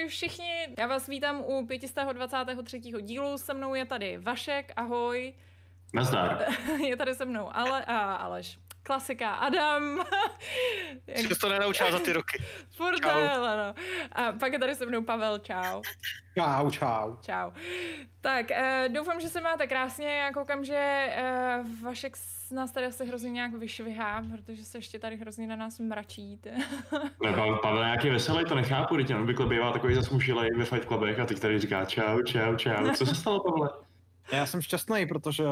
Ahoj všichni, já vás vítám u 523. dílu, se mnou je tady Vašek, ahoj. Nazdar. je tady se mnou Ale, a Aleš. Klasika, Adam. Jsi to nenaučila za ty roky. Furt ale no. A pak je tady se mnou Pavel, čau. Čau, čau. Čau. Tak, uh, doufám, že se máte krásně. Já koukám, že uh, Vašek nás tady asi hrozně nějak vyšvihá, protože se ještě tady hrozně na nás mračí. ne, Pavel, Pavel nějaký veselý, to nechápu, teď on obvykle bývá takový zasmušilej ve Fight Clubech a teď tady říká čau, čau, čau. Co se stalo, Pavle? Já jsem šťastný, protože,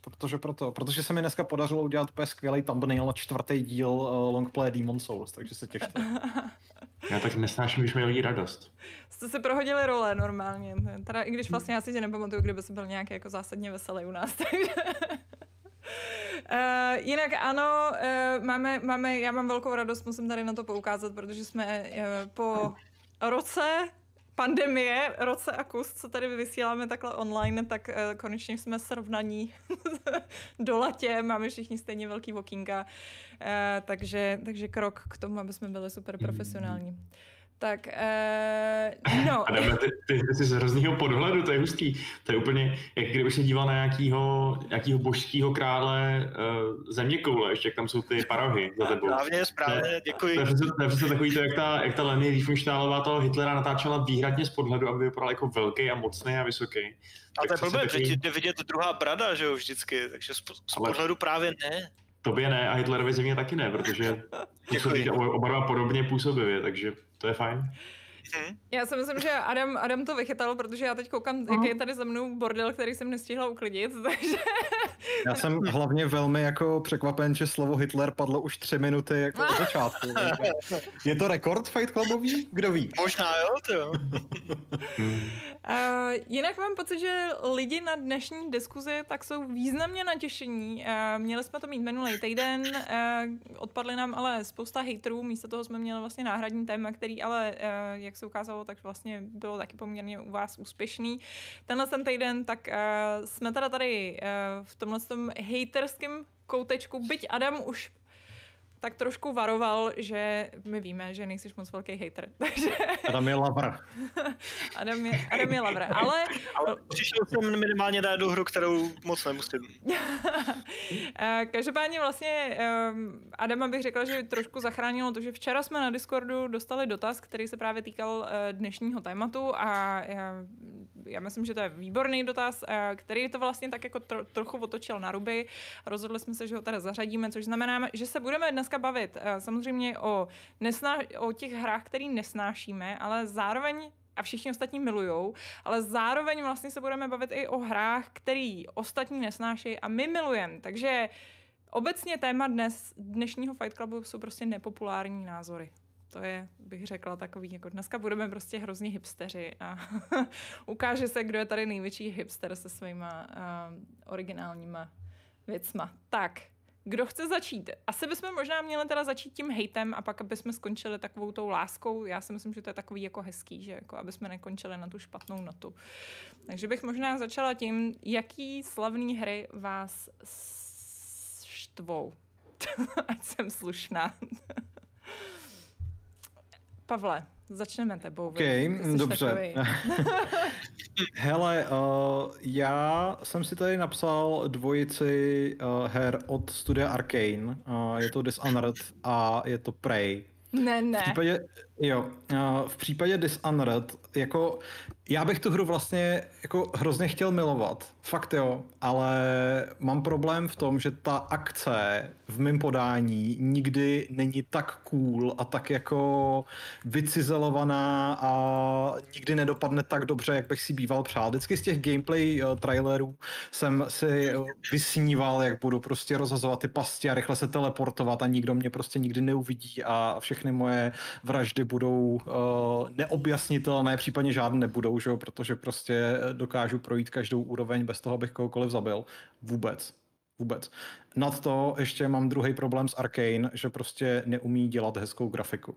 protože, proto, protože se mi dneska podařilo udělat úplně skvělý thumbnail na čtvrtý díl uh, Longplay Demon Souls, takže se těšte. Já tak nesnáším, když mají lidi radost. Jste si prohodili role normálně. Teda i když vlastně já si tě nepamatuju, kdyby se byl nějaký jako zásadně veselý u nás. Takže... Uh, jinak ano, uh, máme, máme, já mám velkou radost, musím tady na to poukázat, protože jsme uh, po roce pandemie, roce a kus, co tady vysíláme takhle online, tak uh, konečně jsme srovnaní do latě, máme všichni stejně velký walkinga, uh, takže, takže krok k tomu, aby jsme byli super profesionální. Mm. Tak, uh, no. Adame, ty, ty, ty jsi z hroznýho podhledu, to je hustý. To je úplně, jak kdyby se díval na nějakýho, nějakýho božského krále uh, země koule, ještě jak tam jsou ty parohy za tebou. Správně, správně, děkuji. To je, to je přesně takový to, jak ta, jak ta Leni Riefenstahlová toho Hitlera natáčela výhradně z podhledu, aby vypadal jako velký a mocný a vysoký. A to je problém, že ti jde vidět druhá brada, že jo, vždycky, takže z, z podhledu právě ne. Tobě ne a Hitlerovi země taky ne, protože působí oba dva podobně působivě, takže to je fajn. Mhm. Já si myslím, že Adam, Adam to vychytal, protože já teď koukám, jaký je tady za mnou bordel, který jsem nestihla uklidit, takže... Já jsem hlavně velmi jako překvapen, že slovo Hitler padlo už tři minuty jako od začátku. Je to rekord Fight Clubový? Kdo ví? Možná jo, to jo. Uh, jinak mám pocit, že lidi na dnešní diskuzi tak jsou významně natěšení. Uh, měli jsme to mít minulý týden, uh, odpadly nám ale spousta haterů, místo toho jsme měli vlastně náhradní téma, který ale, uh, jak se ukázalo, tak vlastně bylo taky poměrně u vás úspěšný. Tenhle ten týden, tak uh, jsme teda tady uh, v tomhle tom haterském koutečku, byť Adam už tak trošku varoval, že my víme, že nejsi moc velký hater. Takže... Adam je lavr. Adam, je, Adam je lavr, ale... ale přišel jsem minimálně na jednu hru, kterou moc nemusím. Eh, každopádně vlastně um, Adama bych řekla, že trošku zachránilo to, že včera jsme na Discordu dostali dotaz, který se právě týkal uh, dnešního tématu a uh, já myslím, že to je výborný dotaz, uh, který to vlastně tak jako tro, trochu otočil na ruby. Rozhodli jsme se, že ho teda zařadíme, což znamená, že se budeme dneska bavit uh, samozřejmě o, nesná, o těch hrách, které nesnášíme, ale zároveň a všichni ostatní milujou, ale zároveň vlastně se budeme bavit i o hrách, které ostatní nesnáší a my milujeme. Takže obecně téma dnes, dnešního Fight Clubu jsou prostě nepopulární názory. To je, bych řekla, takový, jako dneska budeme prostě hrozně hipsteři a ukáže se, kdo je tady největší hipster se svýma uh, originálníma věcma. Tak, kdo chce začít? Asi bychom možná měli teda začít tím hejtem a pak, aby jsme skončili takovou tou láskou. Já si myslím, že to je takový jako hezký, že jako aby jsme nekončili na tu špatnou notu. Takže bych možná začala tím, jaký slavný hry vás štvou. Ať jsem slušná. Pavle, začneme tebou. OK, dobře. Hele, uh, já jsem si tady napsal dvojici uh, her od studia Arkane. Uh, je to Dishonored a je to Prey. Ne, ne. V případě, jo, uh, v případě Dishonored, jako já bych tu hru vlastně jako hrozně chtěl milovat, fakt jo, ale mám problém v tom, že ta akce v mém podání nikdy není tak cool a tak jako vycizelovaná a nikdy nedopadne tak dobře, jak bych si býval přál. Vždycky z těch gameplay uh, trailerů jsem si vysníval, jak budu prostě rozhazovat ty pasti a rychle se teleportovat a nikdo mě prostě nikdy neuvidí a všechny moje vraždy budou uh, neobjasnitelné, případně žádné nebudou že jo, protože prostě dokážu projít každou úroveň bez toho, abych kohokoliv zabil. Vůbec. Vůbec. Nad to ještě mám druhý problém s Arkane, že prostě neumí dělat hezkou grafiku.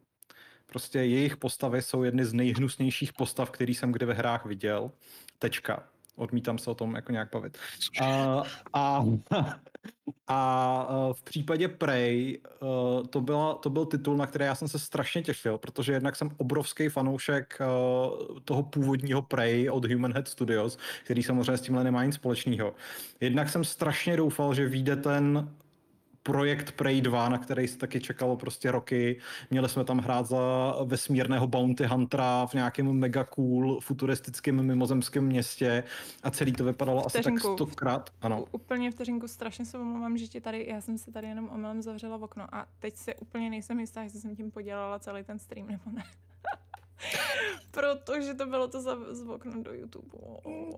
Prostě jejich postavy jsou jedny z nejhnusnějších postav, který jsem kdy ve hrách viděl. Tečka. Odmítám se o tom jako nějak bavit. A, a, a v případě Prey to, byla, to byl titul, na který já jsem se strašně těšil, protože jednak jsem obrovský fanoušek toho původního Prey od Human Head Studios, který samozřejmě s tímhle nemá nic společného. Jednak jsem strašně doufal, že vyjde ten projekt Prey 2, na který se taky čekalo prostě roky. Měli jsme tam hrát za vesmírného bounty huntera v nějakém mega cool futuristickém mimozemském městě a celý to vypadalo vteřinku. asi tak stokrát. Ano. Úplně vteřinku, strašně se omlouvám, že ti tady, já jsem si tady jenom omylem zavřela v okno a teď se úplně nejsem jistá, jestli jsem tím podělala celý ten stream nebo ne. Protože to bylo to za, z okna do YouTube.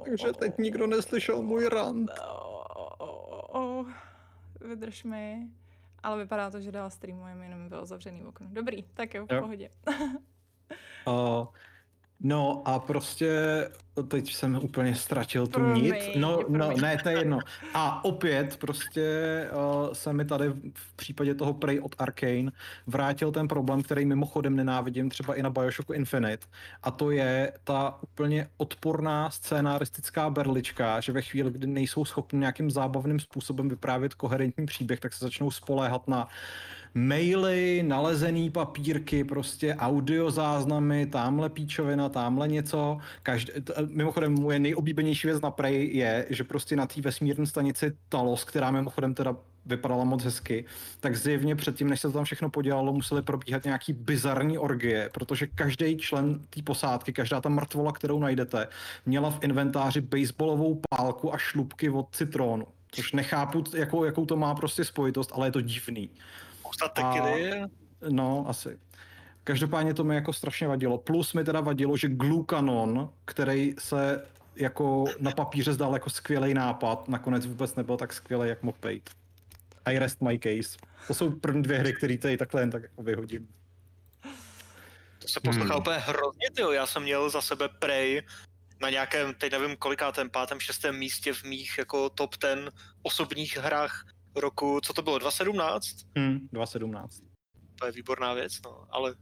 Takže teď nikdo neslyšel můj rant. Vydrž mi. Ale vypadá to, že dál streamujeme, jenom bylo zavřený okno. Dobrý, tak jo, v jo. pohodě. uh, No a prostě teď jsem úplně ztratil tu nit. No, no, ne, to je jedno. A opět prostě uh, se mi tady v případě toho Prey od Arkane vrátil ten problém, který mimochodem nenávidím třeba i na Bioshocku Infinite. A to je ta úplně odporná scénaristická berlička, že ve chvíli, kdy nejsou schopni nějakým zábavným způsobem vyprávět koherentní příběh, tak se začnou spoléhat na uh, maily, nalezený papírky, prostě audio záznamy, tamhle píčovina, tamhle něco. Každý, mimochodem, moje nejoblíbenější věc na Prey je, že prostě na té vesmírné stanici Talos, která mimochodem teda vypadala moc hezky, tak zjevně předtím, než se to tam všechno podělalo, museli probíhat nějaký bizarní orgie, protože každý člen té posádky, každá ta mrtvola, kterou najdete, měla v inventáři baseballovou pálku a šlubky od citronu. Což nechápu, jakou, jakou to má prostě spojitost, ale je to divný spousta tekily. A, no, asi. Každopádně to mi jako strašně vadilo. Plus mi teda vadilo, že Glue Cannon, který se jako na papíře zdál jako skvělý nápad, nakonec vůbec nebyl tak skvělý, jak mohl být. I rest my case. To jsou první dvě hry, které tady takhle jen tak jako vyhodím. To se poslouchá hmm. úplně hrozně, tyjo. Já jsem měl za sebe Prey na nějakém, teď nevím kolikátém, pátém, šestém místě v mých jako top ten osobních hrách roku, co to bylo, 2017? Hmm, 2017. To je výborná věc, no, ale...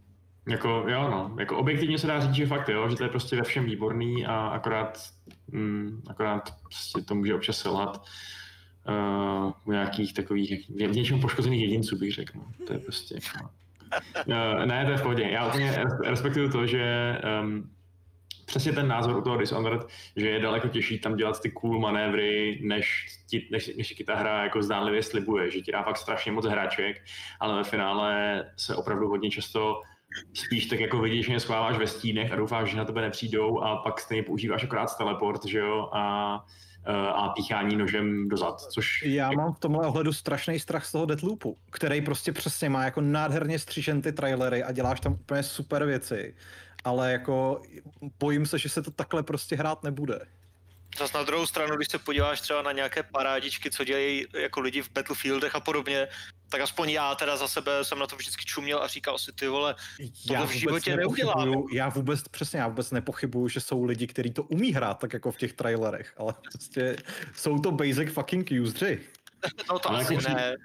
Jako, jo, no, jako objektivně se dá říct, že fakt, jo, že to je prostě ve všem výborný a akorát, mm, akorát prostě to může občas selhat uh, u nějakých takových, v něčem poškozených jedinců bych řekl, no. to je prostě, no. Uh, ne, to je v pohodě. Já úplně respektuju to, že um, přesně ten názor u toho Dishonored, že je daleko těžší tam dělat ty cool manévry, než, ti, než, než ti ta hra jako zdánlivě slibuje, že ti dá fakt strašně moc hráček, ale ve finále se opravdu hodně často spíš tak jako vidíš, že schováváš ve stínech a doufáš, že na tebe nepřijdou a pak stejně používáš akorát teleport, že jo, a a píchání nožem dozad, což... Já mám v tomhle ohledu strašný strach z toho Deathloopu, který prostě přesně má jako nádherně střížen ty trailery a děláš tam úplně super věci ale jako bojím se, že se to takhle prostě hrát nebude. Zas na druhou stranu, když se podíváš třeba na nějaké parádičky, co dělají jako lidi v Battlefieldech a podobně, tak aspoň já teda za sebe jsem na to vždycky čuměl a říkal si, ty vole, to v životě neudělám. Já vůbec, přesně, já vůbec nepochybuju, že jsou lidi, kteří to umí hrát, tak jako v těch trailerech, ale prostě jsou to basic fucking useři. no to ale asi jako ne.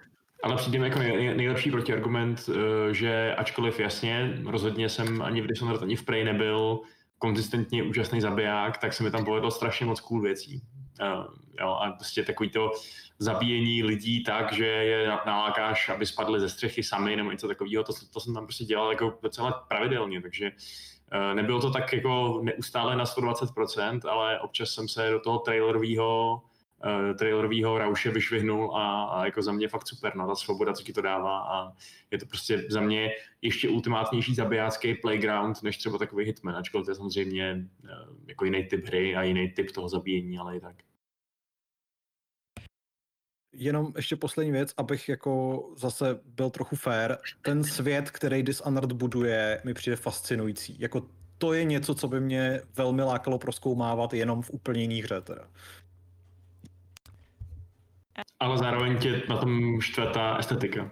Ale přijde mi jako nej, nejlepší protiargument, eh, že ačkoliv jasně, rozhodně jsem ani v Dishonored, ani v Prey nebyl konzistentně úžasný zabiják, tak se mi tam povedlo strašně moc cool věcí. Uh, jo, a prostě takový to zabíjení lidí tak, že je nalákáš, aby spadli ze střechy sami nebo něco takového, to, to jsem tam prostě dělal jako docela pravidelně, takže uh, nebylo to tak jako neustále na 120%, ale občas jsem se do toho trailerového uh, trailerového rauše vyšvihnul a, a, jako za mě fakt super, no, ta svoboda, co ti to dává a je to prostě za mě ještě ultimátnější zabijácký playground, než třeba takový Hitman, ačkoliv to je samozřejmě uh, jako jiný typ hry a jiný typ toho zabíjení, ale i tak. Jenom ještě poslední věc, abych jako zase byl trochu fair. Ten svět, který Dishonored buduje, mi přijde fascinující. Jako to je něco, co by mě velmi lákalo proskoumávat jenom v úplně jiný hře. Teda. Ale zároveň tě na tom štve ta estetika.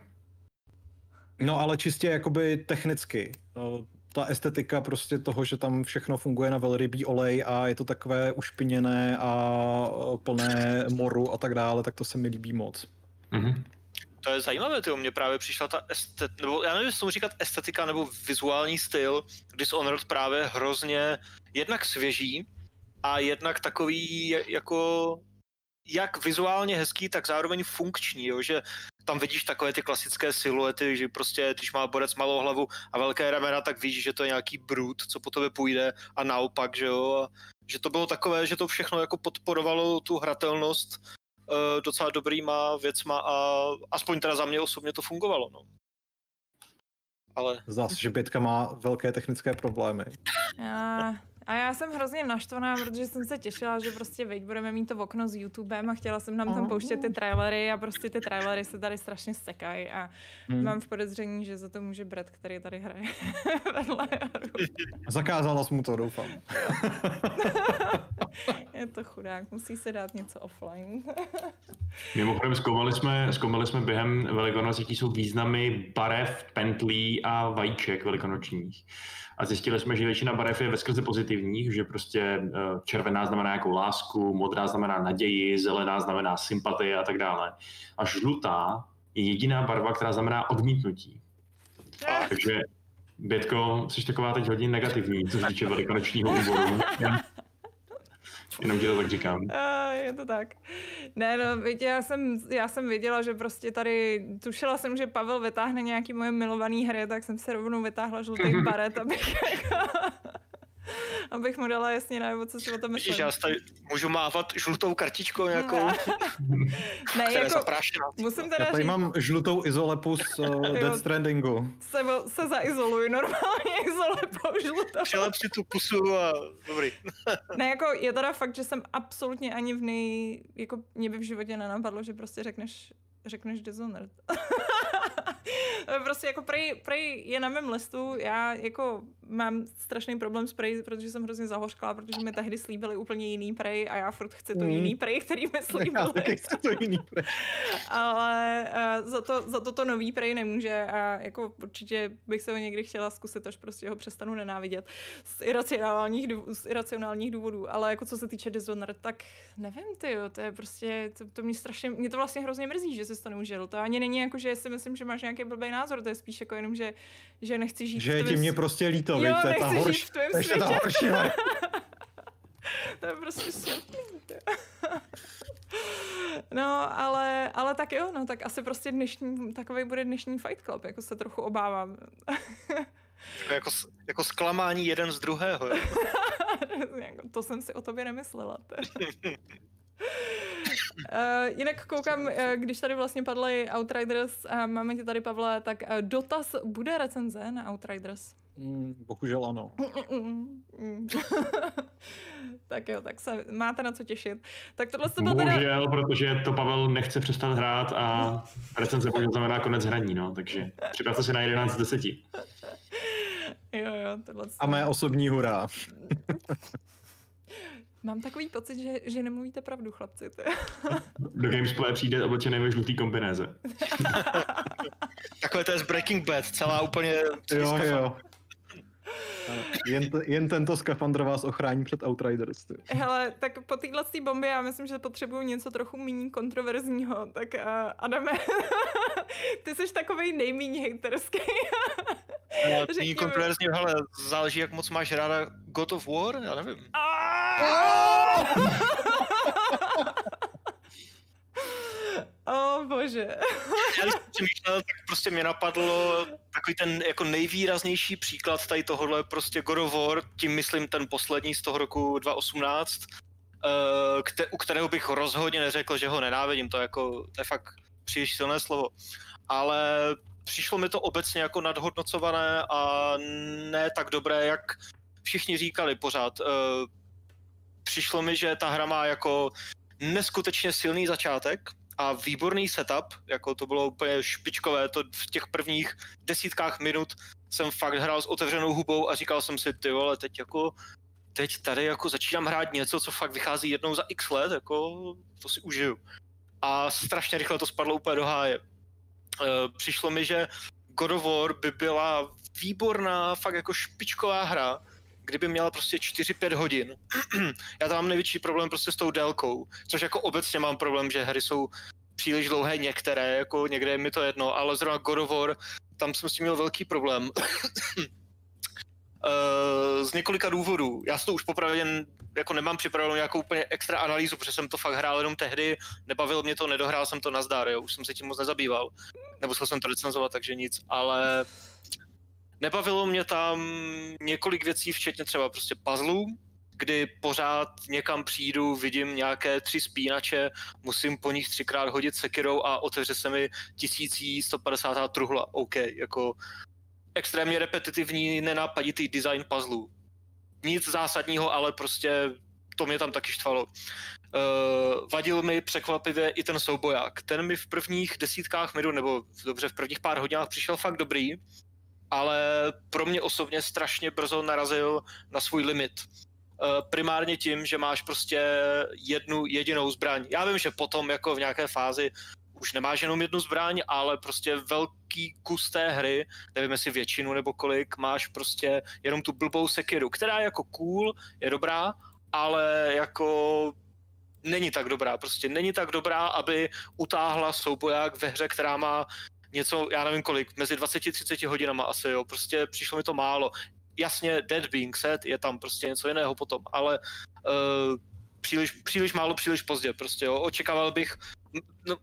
No ale čistě jakoby technicky. No, ta estetika prostě toho, že tam všechno funguje na velrybí olej a je to takové ušpiněné a plné moru a tak dále, tak to se mi líbí moc. Mm-hmm. To je zajímavé, ty mě právě přišla ta estet, nebo já nevím, jestli tomu říkat estetika nebo vizuální styl Dishonored právě hrozně jednak svěží, a jednak takový jako jak vizuálně hezký, tak zároveň funkční, jo? že tam vidíš takové ty klasické siluety, že prostě když má borec malou hlavu a velké ramena, tak víš, že to je nějaký brut, co po tobě půjde a naopak, že jo, a že to bylo takové, že to všechno jako podporovalo tu hratelnost uh, docela dobrýma věcma a aspoň teda za mě osobně to fungovalo, no. Ale... Zdá se, že pětka má velké technické problémy. Já, a já jsem hrozně naštvaná, protože jsem se těšila, že prostě veď budeme mít to okno s YouTubem a chtěla jsem nám tam pouštět ty trailery a prostě ty trailery se tady strašně sekají a hmm. mám v podezření, že za to může Brad, který tady hraje vedle Zakázala mu to, doufám. Je to chudák, musí se dát něco offline. Mimochodem zkoumali jsme, zkoumali jsme během Velikonoc, jaký jsou významy barev, pentlí a vajíček velikonočních a zjistili jsme, že většina barev je veskrze pozitivních, že prostě eh, červená znamená jako lásku, modrá znamená naději, zelená znamená sympatie a tak dále. A žlutá je jediná barva, která znamená odmítnutí. Takže Bětko, jsi taková teď hodně negativní, co se týče velikonočního úvodu. Jenom ti to tak říkám. Uh, je to tak. Ne, no, víte, já jsem, já jsem věděla, že prostě tady, tušila jsem, že Pavel vytáhne nějaký moje milovaný hry, tak jsem se rovnou vytáhla žlutý baret, abych abych mu dala jasně najevo, co si o tom myslím. já tady můžu mávat žlutou kartičkou nějakou, ne, jako, musím teda Já tady říct... mám žlutou izolepu z uh, Death Strandingu. Se, se zaizoluji, normálně izolepou žlutou. Přelep si tu pusu a dobrý. ne, jako je teda fakt, že jsem absolutně ani v nej, jako mě by v životě nenapadlo, že prostě řekneš, řekneš Dishonored. prostě jako prej, prej je na mém listu, já jako mám strašný problém s Prey, protože jsem hrozně zahořkla, protože mi tehdy slíbili úplně jiný Prey a já furt chci to mm. jiný Prey, který mi slíbili. Já taky chci to jiný Prey. Ale uh, za, to, za to to nový Prey nemůže a jako určitě bych se ho někdy chtěla zkusit, až prostě ho přestanu nenávidět z iracionálních, z iracionálních důvodů, ale jako co se týče Dishonored, tak nevím ty, to je prostě, to, to mě strašně, mě to vlastně hrozně mrzí, že jsi to neužil. To ani není jako, že si myslím, že máš nějaký blbý názor, to je spíš jako jenom, že, že nechci žít. Že je ti mě prostě líto, jo, to je ta horší. To je ta horší. to je prostě smutný. No, ale, ale tak jo, no, tak asi prostě dnešní, takový bude dnešní Fight Club, jako se trochu obávám. jako, jako zklamání jeden z druhého. Jako, to jsem si o tobě nemyslela. Uh, jinak koukám, uh, když tady vlastně padly Outriders a máme tě tady, Pavle, tak uh, dotaz, bude recenze na Outriders? Mm, bohužel ano. tak jo, tak se máte na co těšit. Tak tohle se bylo Bohužel, teda... protože to Pavel nechce přestat hrát a recenze bohužel znamená konec hraní, no, takže připravte si na 11 z 10. jo, jo, tohle A mé osobní hurá. Mám takový pocit, že, že nemluvíte pravdu, chlapci. Do Gamesplay přijde oblečený ve žlutý kombinéze. Takhle to je z Breaking Bad, celá úplně... Jo, jo. Jen, t- jen tento skafandr vás ochrání před Outriders. Ty. Hele, tak po téhle bombě já myslím, že potřebuju něco trochu méně kontroverzního. Tak uh, Adame, ty jsi takovej nejméně hejterský. Méně kontroverzní, hele, záleží, jak moc máš ráda God of War, já nevím. O oh, bože. Já jsem přemýšlel, tak prostě mě napadlo takový ten jako nejvýraznější příklad tady tohohle prostě God of War, tím myslím ten poslední z toho roku 2018, uh, u kterého bych rozhodně neřekl, že ho nenávidím, to, jako, to je fakt příliš silné slovo. Ale přišlo mi to obecně jako nadhodnocované a ne tak dobré, jak všichni říkali pořád. Přišlo mi, že ta hra má jako neskutečně silný začátek, a výborný setup, jako to bylo úplně špičkové, to v těch prvních desítkách minut jsem fakt hrál s otevřenou hubou a říkal jsem si, ty vole, teď jako, teď tady jako začínám hrát něco, co fakt vychází jednou za x let, jako to si užiju. A strašně rychle to spadlo úplně do háje. E, přišlo mi, že God of War by byla výborná, fakt jako špičková hra, kdyby měla prostě 4-5 hodin. Já tam mám největší problém prostě s tou délkou, což jako obecně mám problém, že hry jsou příliš dlouhé některé, jako někde je mi to jedno, ale zrovna God of War, tam jsem s tím měl velký problém. Uh, z několika důvodů. Já si to už popravdě jako nemám připravenou nějakou úplně extra analýzu, protože jsem to fakt hrál jenom tehdy, nebavilo mě to, nedohrál jsem to na zdar, jo, už jsem se tím moc nezabýval. Nemusel jsem to recenzovat, takže nic, ale nebavilo mě tam několik věcí, včetně třeba prostě puzzlů, kdy pořád někam přijdu, vidím nějaké tři spínače, musím po nich třikrát hodit sekirou a otevře se mi 1150 truhla. OK, jako extrémně repetitivní, nenápaditý design puzzlů. Nic zásadního, ale prostě to mě tam taky štvalo. Uh, vadil mi překvapivě i ten souboják. Ten mi v prvních desítkách minut, nebo dobře, v prvních pár hodinách přišel fakt dobrý, ale pro mě osobně strašně brzo narazil na svůj limit. Uh, primárně tím, že máš prostě jednu jedinou zbraň. Já vím, že potom jako v nějaké fázi už nemáš jenom jednu zbraň, ale prostě velký kus té hry, nevím jestli většinu nebo kolik, máš prostě jenom tu blbou sekiru, která je jako cool, je dobrá, ale jako není tak dobrá. Prostě není tak dobrá, aby utáhla souboják ve hře, která má něco, já nevím kolik, mezi 20-30 hodinama asi, jo. Prostě přišlo mi to málo. Jasně, Dead Being Set je tam prostě něco jiného potom, ale uh, příliš, příliš málo, příliš pozdě prostě, jo. Očekával bych, no,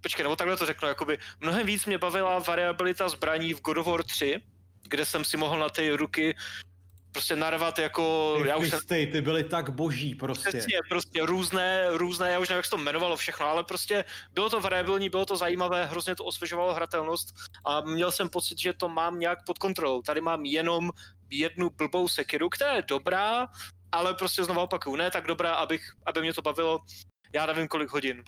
počkej, nebo takhle to řeknu, jakoby mnohem víc mě bavila variabilita zbraní v God of War 3, kde jsem si mohl na ty ruky prostě narvat jako... Ty, já už jsem, ty, ty byly tak boží prostě. Přesně, prostě různé, různé, já už nevím, jak se to jmenovalo všechno, ale prostě bylo to variabilní, bylo to zajímavé, hrozně to osvěžovalo hratelnost a měl jsem pocit, že to mám nějak pod kontrolou. Tady mám jenom jednu blbou sekiru, která je dobrá, ale prostě znovu opakuju, ne tak dobrá, abych, aby mě to bavilo, já nevím kolik hodin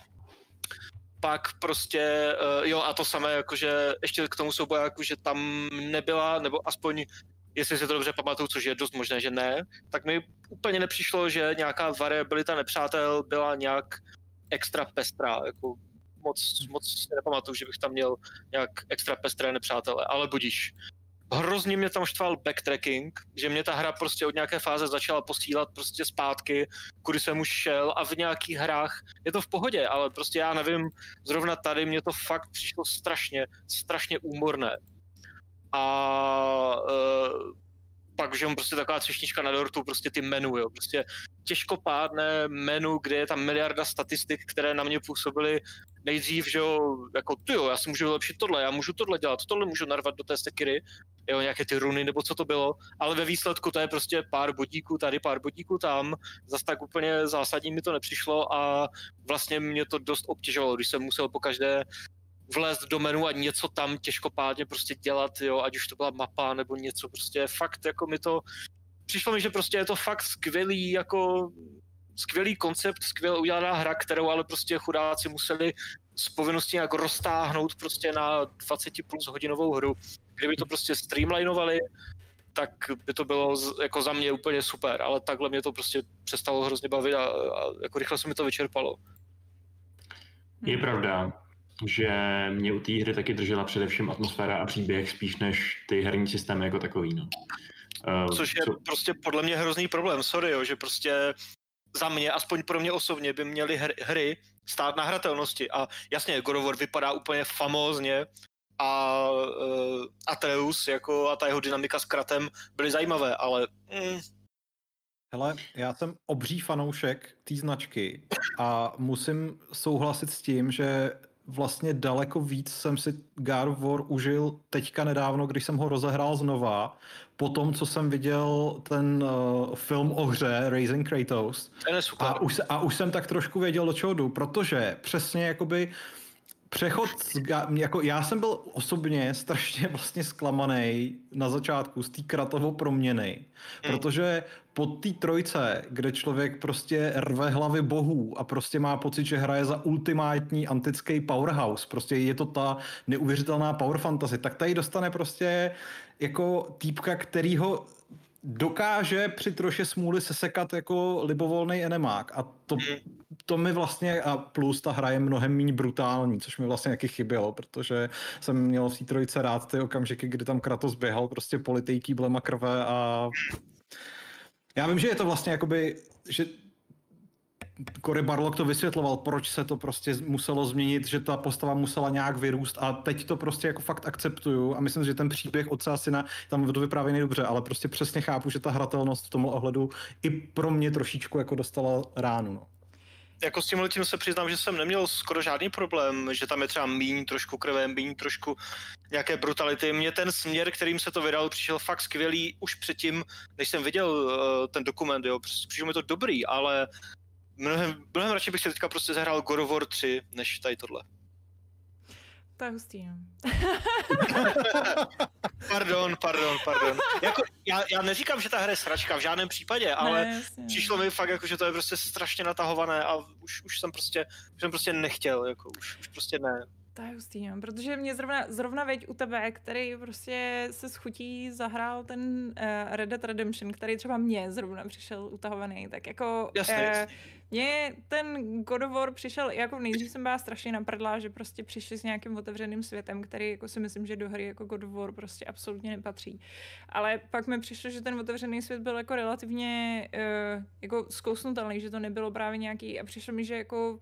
pak prostě, uh, jo a to samé, jakože ještě k tomu soubojáku, že tam nebyla, nebo aspoň jestli si to dobře pamatuju, což je dost možné, že ne, tak mi úplně nepřišlo, že nějaká variabilita nepřátel byla nějak extra pestrá, jako moc, moc si nepamatuju, že bych tam měl nějak extra pestré nepřátele, ale budíš hrozně mě tam štval backtracking, že mě ta hra prostě od nějaké fáze začala posílat prostě zpátky, kudy jsem už šel a v nějakých hrách je to v pohodě, ale prostě já nevím, zrovna tady mě to fakt přišlo strašně, strašně úmorné. A uh, pak, že prostě taková třešnička na dortu, prostě ty menu, jo, prostě těžkopádné menu, kde je tam miliarda statistik, které na mě působily nejdřív, že jo, jako ty jo, já si můžu vylepšit tohle, já můžu tohle dělat, tohle můžu narvat do té stekiry, jo, nějaké ty runy nebo co to bylo, ale ve výsledku to je prostě pár bodíků tady, pár bodíků tam, zase tak úplně zásadní mi to nepřišlo a vlastně mě to dost obtěžovalo, když jsem musel po každé vlézt do menu a něco tam těžkopádně prostě dělat, jo, ať už to byla mapa nebo něco, prostě fakt jako mi to, přišlo mi, že prostě je to fakt skvělý jako skvělý koncept, skvěle udělaná hra, kterou ale prostě chudáci museli z povinnosti nějak roztáhnout prostě na 20 plus hodinovou hru. Kdyby to prostě streamlinovali, tak by to bylo jako za mě úplně super, ale takhle mě to prostě přestalo hrozně bavit a, a jako rychle se mi to vyčerpalo. Je pravda, že mě u té hry taky držela především atmosféra a příběh spíš než ty herní systémy jako takový. No. Uh, Což je co... prostě podle mě hrozný problém, sorry, jo, že prostě za mě, aspoň pro mě osobně, by měly hry, hry stát na hratelnosti. A jasně, God of War vypadá úplně famózně a uh, Atreus jako a ta jeho dynamika s kratem byly zajímavé, ale mm, Hele, já jsem obří fanoušek té značky a musím souhlasit s tím, že vlastně daleko víc jsem si God of War užil teďka nedávno, když jsem ho rozehrál znova, po tom, co jsem viděl ten uh, film o hře Raising Kratos. A už, a už jsem tak trošku věděl, do čeho jdu, protože přesně jakoby přechod, z, jako já jsem byl osobně strašně vlastně zklamaný na začátku z té kratovo proměny, hmm. protože po té trojce, kde člověk prostě rve hlavy bohů a prostě má pocit, že hraje za ultimátní antický powerhouse, prostě je to ta neuvěřitelná power fantasy, tak tady dostane prostě jako týpka, kterýho dokáže při troše smůly sesekat jako libovolný enemák. A to, to mi vlastně, a plus ta hra je mnohem méně brutální, což mi vlastně taky chybělo, protože jsem měl v té trojice rád ty okamžiky, kdy tam Kratos běhal prostě politej kýblema krve a já vím, že je to vlastně jakoby, že Cory Barlock to vysvětloval, proč se to prostě muselo změnit, že ta postava musela nějak vyrůst a teď to prostě jako fakt akceptuju a myslím, že ten příběh otce a syna tam to vypráví nejdobře, ale prostě přesně chápu, že ta hratelnost v tomhle ohledu i pro mě trošičku jako dostala ránu. No jako s tím letím se přiznám, že jsem neměl skoro žádný problém, že tam je třeba míň trošku krve, míň trošku nějaké brutality. Mně ten směr, kterým se to vydal, přišel fakt skvělý už předtím, než jsem viděl uh, ten dokument, jo. Přišel mi to dobrý, ale mnohem, mnohem radši bych si teďka prostě zahrál God of War 3, než tady tohle. To je hustý, no. pardon, pardon, pardon. Jako, já, já neříkám, že ta hra je sračka, v žádném případě, ale ne, přišlo mi fakt, jako, že to je prostě strašně natahované a už, už jsem prostě, už jsem prostě nechtěl, jako, už, už prostě ne. To je hustý, no, protože mě zrovna, zrovna veď u tebe, který prostě se schutí zahrál ten uh, Red Dead Redemption, který třeba mě zrovna přišel utahovaný, tak jako... Jasně, uh, jasně. Mně ten God of War přišel, jako nejdřív jsem byla strašně naprdlá, že prostě přišli s nějakým otevřeným světem, který jako si myslím, že do hry jako God of War prostě absolutně nepatří. Ale pak mi přišlo, že ten otevřený svět byl jako relativně uh, jako zkousnutelný, že to nebylo právě nějaký a přišlo mi, že jako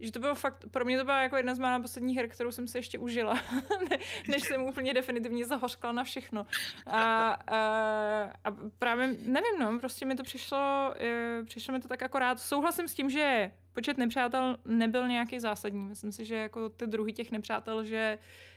že to bylo fakt, pro mě to byla jako jedna z mála posledních her, kterou jsem si ještě užila, než jsem úplně definitivně zahořkla na všechno. A, a, a právě, nevím, no, prostě mi to přišlo, e, přišlo mi to tak akorát. Souhlasím s tím, že počet nepřátel nebyl nějaký zásadní. Myslím si, že jako ty druhy těch nepřátel, že Eh,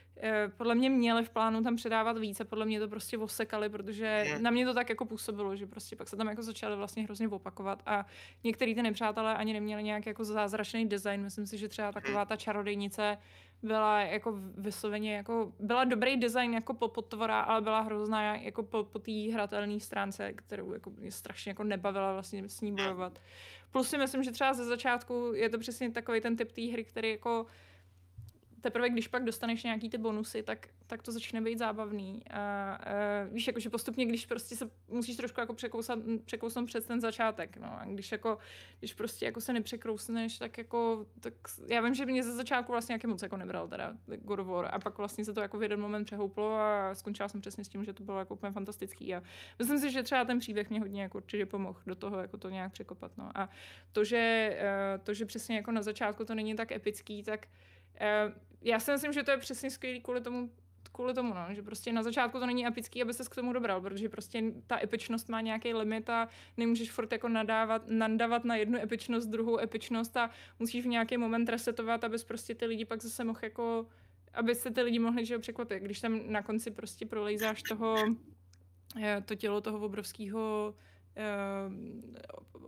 podle mě měli v plánu tam předávat více, podle mě to prostě osekali, protože na mě to tak jako působilo, že prostě pak se tam jako začaly vlastně hrozně opakovat a některý ty nepřátelé ani neměli nějak jako zázračný design. Myslím si, že třeba taková ta čarodejnice byla jako vysloveně jako, byla dobrý design jako po potvora, ale byla hrozná jako po, po té hratelné stránce, kterou jako mě strašně jako nebavila vlastně s ní bojovat. Plus si myslím, že třeba ze začátku je to přesně takový ten typ té hry, který jako teprve když pak dostaneš nějaký ty bonusy, tak, tak to začne být zábavný. A, a víš, jakože postupně, když prostě se musíš trošku jako překousat, překousnout přes ten začátek, no. A když jako, když prostě jako se nepřekrousneš, tak jako, tak já vím, že mě ze začátku vlastně nějaký moc jako nebral teda God of War a pak vlastně se to jako v jeden moment přehouplo a skončila jsem přesně s tím, že to bylo jako úplně fantastický a myslím si, že třeba ten příběh mě hodně jako určitě pomohl do toho jako to nějak překopat, no. A to, že, eh, to, že přesně jako na začátku to není tak epický, tak já si myslím, že to je přesně skvělý kvůli tomu, kvůli tomu, no, že prostě na začátku to není epický, aby se k tomu dobral, protože prostě ta epičnost má nějaký limit a nemůžeš furt jako nadávat, nadávat na jednu epičnost, druhou epičnost a musíš v nějaký moment resetovat, abys prostě ty lidi pak zase mohl jako, aby se ty lidi mohli že překvapit. Když tam na konci prostě prolejzáš toho, eh, to tělo toho obrovského uh,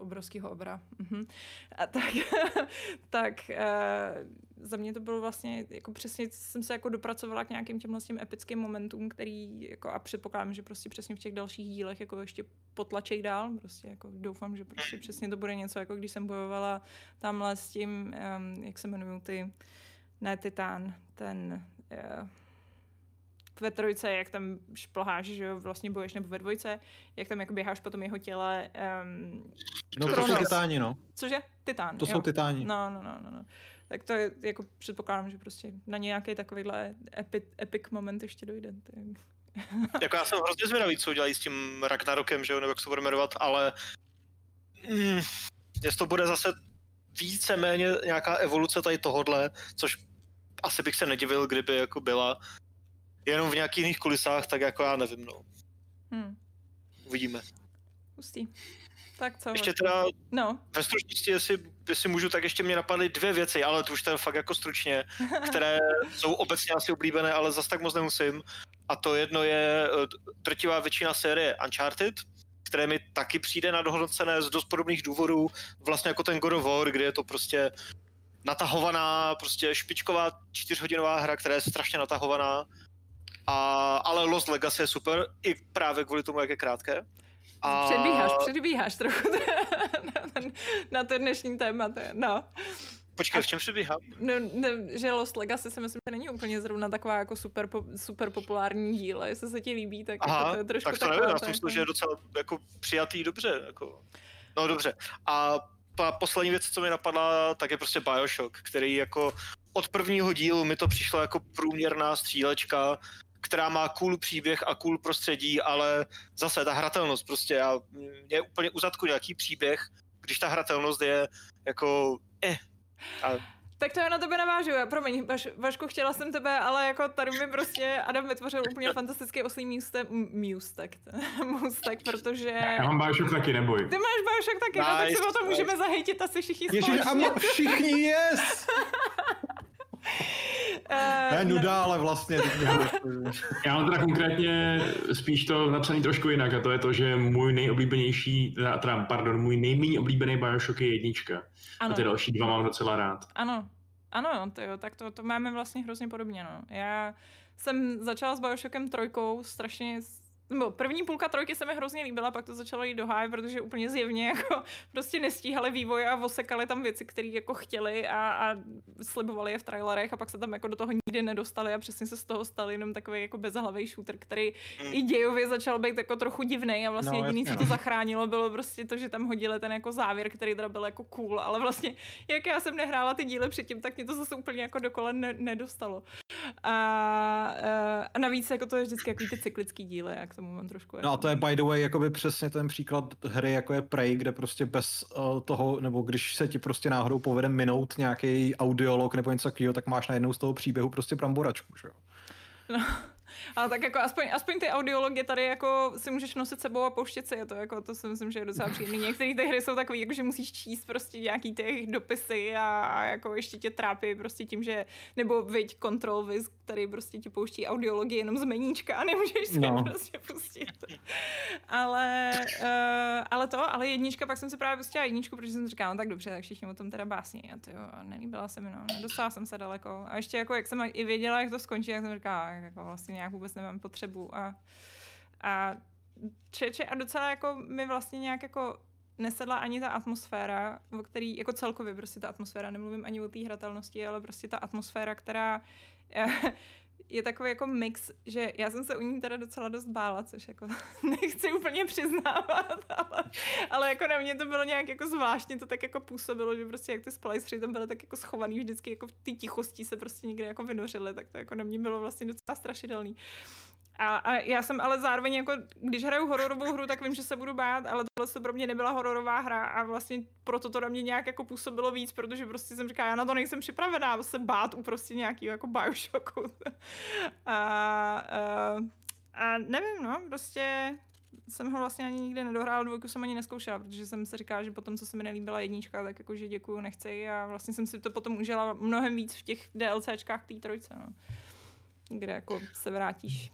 obrovského obra. Uh-huh. A tak, tak uh, za mě to bylo vlastně, jako přesně jsem se jako dopracovala k nějakým těm epickým momentům, který jako a předpokládám, že prostě přesně v těch dalších dílech jako ještě potlačej dál, prostě jako doufám, že prostě přesně to bude něco, jako když jsem bojovala tamhle s tím, um, jak se jmenují ty, ne Titán, ten, uh, ve trojce, jak tam šplháš, že jo, vlastně boješ, nebo ve dvojce, jak tam jako běháš po tom jeho těle. Um, no to jsou titáni, no. Cože? Titán. To jo. jsou titáni. No, no, no, no, no. Tak to je, jako předpokládám, že prostě na nějaký takovýhle epi, epic moment ještě dojde. Tak. jako já jsem hrozně zvědavý, co udělají s tím Ragnarokem, že jo, nebo jak se bude jmenovat, ale mm, jestli to bude zase víceméně nějaká evoluce tady tohodle, což asi bych se nedivil, kdyby jako byla, jenom v nějakých jiných kulisách, tak jako já nevím, no. Hmm. Uvidíme. Pustý. Tak co? Ještě teda no. ve stručnosti, jestli, jestli můžu, tak ještě mě napadly dvě věci, ale to už to fakt jako stručně, které jsou obecně asi oblíbené, ale zas tak moc nemusím. A to jedno je eh, drtivá většina série Uncharted, které mi taky přijde na dohodnocené z dost podobných důvodů, vlastně jako ten God of War, kde je to prostě natahovaná, prostě špičková čtyřhodinová hra, která je strašně natahovaná a, ale Lost Legacy je super, i právě kvůli tomu, jak je krátké. A... Předbíháš, předbíháš trochu na, na to dnešní téma, no. Počkej, v čem předbíhám? No, ne, že Lost Legacy si myslím, že není úplně zrovna taková jako super, super populární díl, jestli se ti líbí, tak Aha, jako to je trošku tak to nevím, já jsem že je docela jako přijatý dobře. Jako. No dobře. A ta poslední věc, co mi napadla, tak je prostě Bioshock, který jako od prvního dílu mi to přišlo jako průměrná střílečka, která má cool příběh a cool prostředí, ale zase ta hratelnost prostě, já, mě úplně uzadku nějaký příběh když ta hratelnost je jako eh. A Tak to já na tebe navážu. Já, promiň, Vaš, Vašku, chtěla jsem tebe, ale jako tady mi prostě Adam vytvořil úplně fantastický oslý můstek, můstek, můstek, protože... Já mám Bioshock taky, neboj. Ty máš Bioshock taky, nice, no, tak si o tom můžeme zahejtit asi všichni Ježiš, a společně. mo- všichni yes! Eh, To je nuda, ale vlastně... Já mám teda konkrétně spíš to napsaný trošku jinak a to je to, že můj nejoblíbenější, teda, pardon, můj nejméně oblíbený Bioshock je jednička. Ano. A ty další dva mám docela rád. Ano, ano, to jo, tak to, to máme vlastně hrozně podobně, no. Já jsem začala s Bioshockem trojkou, strašně, nebo první půlka trojky se mi hrozně líbila, pak to začalo jít do háje, protože úplně zjevně jako prostě nestíhali vývoj a osekali tam věci, které jako chtěli a, a slibovali je v trailerech a pak se tam jako do toho nikdy nedostali a přesně se z toho stal jenom takový jako bezhlavý shooter, který Mm. i dějově začal být jako trochu divný a vlastně No, jediný, jasně, co to no. zachránilo, bylo prostě to, že tam hodili ten jako závěr, který teda byl jako cool, ale vlastně jak já jsem nehrála ty díly předtím, tak mě to zase úplně jako dokola ne- nedostalo. A, eh, a navíc jako to je vždycky jako ty cyklický díly, jak tomu mám trošku. No a jako- to je by the way jakoby přesně ten příklad hry, jako je Prey, kde prostě bez uh, toho, nebo když se ti prostě náhodou povede minout nějaký audiolog nebo něco takového, tak máš najednou z toho příběhu prostě bramboračku, že jo? No, ale tak jako aspoň, aspoň ty audiologie tady jako si můžeš nosit sebou a pouštět si je to, jako to si myslím, že je docela příjemný. Některé ty hry jsou takový, jako že musíš číst prostě nějaký ty dopisy a, a jako ještě tě trápí prostě tím, že, nebo viď Control Viz, který prostě ti pouští audiologii jenom z meníčka a nemůžeš si no. Prostě pustit. ale, uh, ale to, ale jednička, pak jsem si právě pustila jedničku, protože jsem říkala, no tak dobře, tak všichni o tom teda básní a to jo, nelíbila se mi, no, nedostala jsem se daleko. A ještě jako, jak jsem i věděla, jak to skončí, jak jsem říkala, jako vlastně nějak vůbec nemám potřebu a, a čeče, a docela jako mi vlastně nějak jako nesedla ani ta atmosféra, o který, jako celkově prostě ta atmosféra, nemluvím ani o té hratelnosti, ale prostě ta atmosféra, která eh, je takový jako mix, že já jsem se u ní teda docela dost bála, což jako nechci úplně přiznávat, ale, ale jako na mě to bylo nějak jako zvláštně, to tak jako působilo, že prostě jak ty splicery tam byly tak jako schovaný vždycky jako v té tichosti se prostě někde jako vynořily, tak to jako na mě bylo vlastně docela strašidelný. A, a já jsem ale zároveň jako, když hraju hororovou hru, tak vím, že se budu bát, ale tohle to pro mě nebyla hororová hra a vlastně proto to na mě nějak jako působilo víc, protože prostě jsem říkala, já na to nejsem připravená se bát u prostě nějakého jako Bioshocku. a, a, a nevím, no, prostě jsem ho vlastně ani nikdy nedohrála, dvojku jsem ani neskoušela, protože jsem si říkala, že potom, co se mi nelíbila jednička, tak jakože děkuju, nechci a vlastně jsem si to potom užila mnohem víc v těch DLCčkách té trojce, no. Kde jako se vrátíš.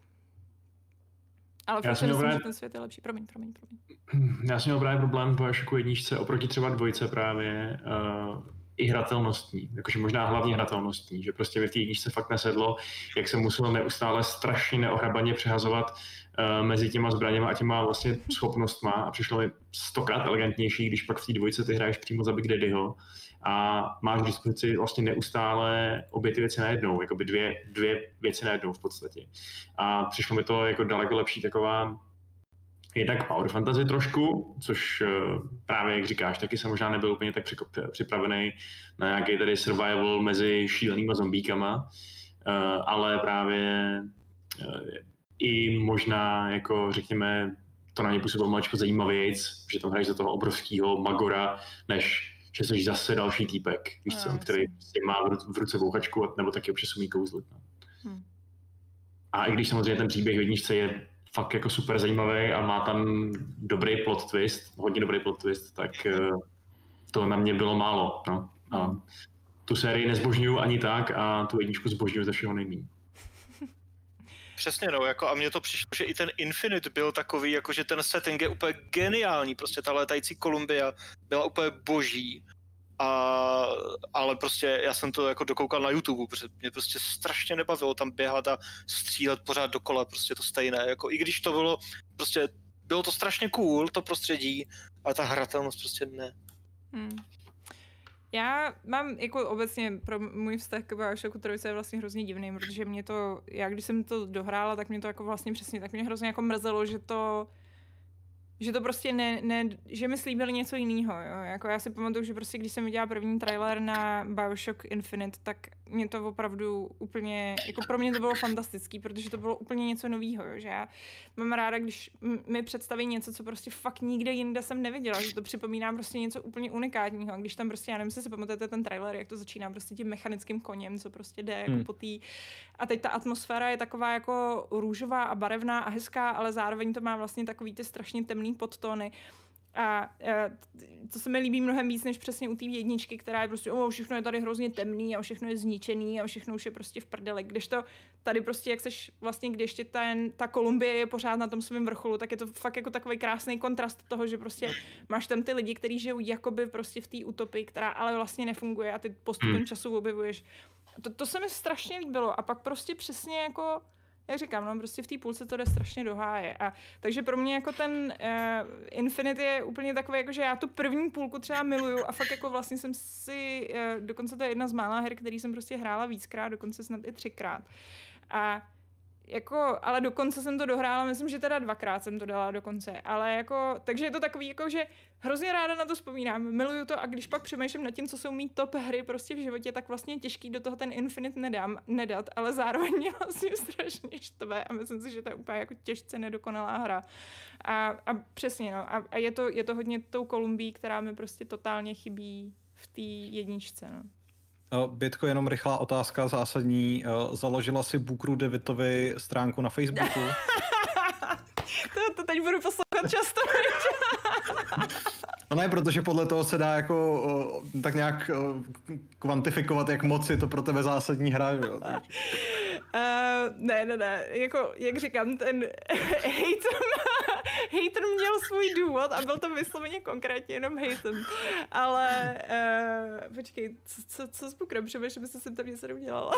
Ale Já jsem měl právě- že ten svět je lepší. Promiň, promiň, promiň. Já jsem měl právě problém v Bioshocku jedničce oproti třeba dvojce právě uh, i hratelnostní, jakože možná hlavně hratelnostní, že prostě mi v té jedničce fakt nesedlo, jak jsem musel neustále strašně neohrabaně přehazovat uh, mezi těma zbraněma a těma vlastně schopnostma a přišlo mi stokrát elegantnější, když pak v té dvojce ty hraješ přímo za Big Daddyho a máš k dispozici vlastně neustále obě ty věci najednou, jakoby dvě, dvě věci najednou v podstatě. A přišlo mi to jako daleko lepší taková jednak power fantasy trošku, což eh, právě, jak říkáš, taky jsem možná nebyl úplně tak připravený na nějaký tady survival mezi šílenýma zombíkama, eh, ale právě eh, i možná, jako řekněme, to na ně působilo maličko zajímavějc, že tam hraješ za toho obrovského magora, než že jsi zase další týpek, víš No, co, jasně. který prostě má v ru- v ruce bouchačku, nebo taky občas umí kouzlit. No. Hm. A i když samozřejmě ten příběh v jedničce je fakt jako super zajímavý a má tam dobrý plot twist, hodně dobrý plot twist, tak eh, to na mě bylo málo. No. A tu sérii nezbožňuju ani tak a tu jedničku zbožňuju ze všeho nejméně. Přesně no, jako a mně to přišlo, že i ten Infinite byl takový, jako že ten setting je úplně geniální, prostě ta létající Kolumbia byla úplně boží. A, ale prostě já jsem to jako dokoukal na YouTube, protože mě prostě strašně nebavilo tam běhat a střílet pořád dokola, prostě to stejné, jako i když to bylo, prostě bylo to strašně cool, to prostředí, ale ta hratelnost prostě ne. Hmm. Já mám jako obecně pro můj vztah k Bioshocku 3 je vlastně hrozně divný, protože mě to, já když jsem to dohrála, tak mě to jako vlastně přesně, tak mě hrozně jako mrzelo, že to že to prostě ne, ne, že mi slíbili něco jiného. Jako já si pamatuju, že prostě když jsem viděla první trailer na Bioshock Infinite, tak mě to opravdu úplně, jako pro mě to bylo fantastický, protože to bylo úplně něco nového, že já mám ráda, když mi představí něco, co prostě fakt nikde jinde jsem neviděla, že to připomíná prostě něco úplně unikátního. A když tam prostě, já nevím, jestli si pamatujete ten trailer, jak to začíná prostě tím mechanickým koněm, co prostě jde jako hmm. po té. A teď ta atmosféra je taková jako růžová a barevná a hezká, ale zároveň to má vlastně takový ty strašně temný podtóny. A to se mi líbí mnohem víc, než přesně u té jedničky, která je prostě, oh, všechno je tady hrozně temný a všechno je zničený a všechno už je prostě v prdele. Když to tady prostě, jak seš vlastně, když ještě ten, ta Kolumbie je pořád na tom svém vrcholu, tak je to fakt jako takový krásný kontrast toho, že prostě máš tam ty lidi, kteří žijou jakoby prostě v té utopii, která ale vlastně nefunguje a ty postupem hmm. času objevuješ. To, to se mi strašně líbilo a pak prostě přesně jako jak říkám, no prostě v té půlce to jde strašně do háje. A, takže pro mě jako ten uh, Infinity je úplně takový, jako že já tu první půlku třeba miluju a fakt jako vlastně jsem si, uh, dokonce to je jedna z mála her, který jsem prostě hrála víckrát, dokonce snad i třikrát. A jako, ale dokonce jsem to dohrála, myslím, že teda dvakrát jsem to dala dokonce, ale jako, takže je to takový, jako, že hrozně ráda na to vzpomínám, miluju to a když pak přemýšlím nad tím, co jsou mý top hry prostě v životě, tak vlastně těžký do toho ten Infinite nedám, nedat, ale zároveň mě vlastně strašně štve a myslím si, že to je úplně jako těžce nedokonalá hra. A, a přesně, no, a, a je, to, je to hodně tou Kolumbií, která mi prostě totálně chybí v té jedničce, no. Eh, Bětko, jenom rychlá otázka zásadní. Eh, založila si Bukru Devitovi stránku na Facebooku? to, to teď budu poslouchat často. No ne, protože podle toho se dá jako uh, tak nějak kvantifikovat, jak moc je to pro tebe zásadní hra. Jo? Uh, ne, ne, ne, jako, jak říkám, ten hater, hater měl svůj důvod a byl to vysloveně konkrétně jenom hater. Ale, uh, počkej, co, co, co s Bukrem, přemýšlím, jestli jsem tam něco neudělala.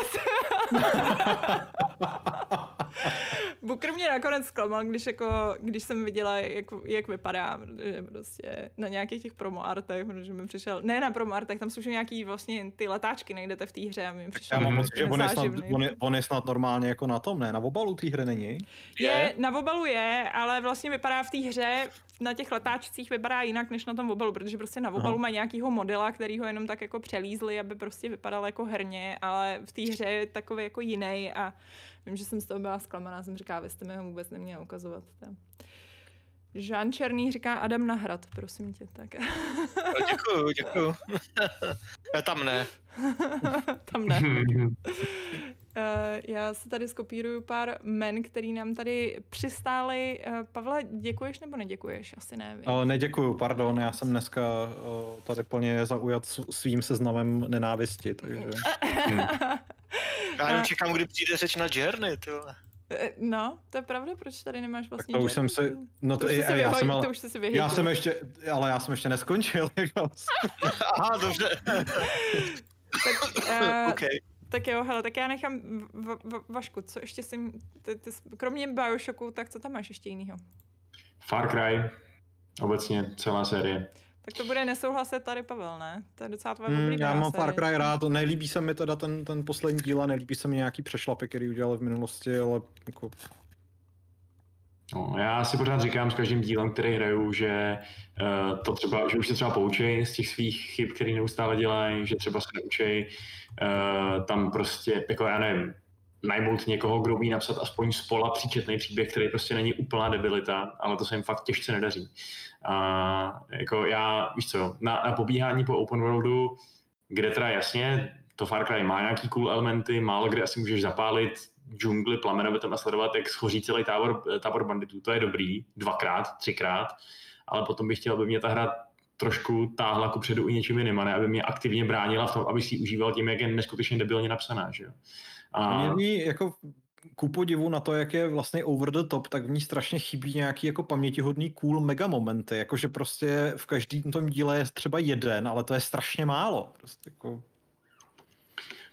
Booker mě nakonec zklamal, když, jako, když jsem viděla, jak, jak vypadá, protože prostě na nějakých těch promo artech, protože mi přišel, ne na promo artech, tam jsou nějaký vlastně ty letáčky najdete v té hře a mi přišel. Já mám moc, že on je, snad, on, je, on je snad normálně jako na tom, ne? Na obalu té hry není? Je, na obalu je, ale vlastně vypadá v té hře na těch letáčcích vypadá jinak než na tom obalu, protože prostě na obalu má nějakýho modela, který ho jenom tak jako přelízli, aby prostě vypadal jako herně, ale v té hře je takový jako jiný a Vím, že jsem z toho byla zklamaná, jsem říká, vy jste mi ho vůbec neměla ukazovat. Tak. Žán Černý říká Adam Nahrad, prosím tě. Tak. No, děkuju, děkuju. Tam ne. Tam ne. Uh, já se tady skopíruju pár men, který nám tady přistály. Uh, Pavle, děkuješ nebo neděkuješ? Asi ne. Uh, neděkuju, pardon, já jsem dneska uh, tady plně zaujat svým seznamem nenávisti, takže... hmm. Já jenom čekám, kdy přijde řeč na Journey, No, to je pravda, proč tady nemáš vlastně tak to už jsem si, no to, to, je, já, jsem, ale, to už si já jsem ještě, ale já jsem ještě neskončil. Jako. Aha, dobře. tak, uh, okay. Tak jo, hele, tak já nechám v, v, Vašku, co ještě jsem, ty, ty, kromě Bioshocku, tak co tam máš ještě jinýho? Far Cry, obecně celá série. Tak to bude nesouhlasit tady Pavel, ne? To je docela tvoje mm, Já mám Far Cry rád, nelíbí se mi teda ten, ten poslední díl a nelíbí se mi nějaký přešlapy, který udělali v minulosti, ale jako... No, já si pořád říkám s každým dílem, který hraju, že uh, to třeba, že už se třeba poučej z těch svých chyb, který neustále dělají, že třeba se neučej uh, tam prostě, jako já nevím, najmout někoho, kdo umí napsat aspoň spola příčetný příběh, který prostě není úplná debilita, ale to se jim fakt těžce nedaří. A jako já, víš co, na, na pobíhání po open worldu, kde teda jasně, to Far Cry má nějaký cool elementy, málo kde asi můžeš zapálit džungli plamenovitem a sledovat, jak schoří celý tábor, tábor banditů. To je dobrý, dvakrát, třikrát, ale potom bych chtěl, aby mě ta hra trošku táhla ku předu i něčím jiným, a ne aby mě aktivně bránila v tom, aby si užíval tím, jak je neskutečně debilně napsaná. Že jo? A... Mě jako ku podivu na to, jak je vlastně over the top, tak v ní strašně chybí nějaký jako pamětihodný cool mega momenty, jakože prostě v každém tom díle je třeba jeden, ale to je strašně málo. Prostě jako...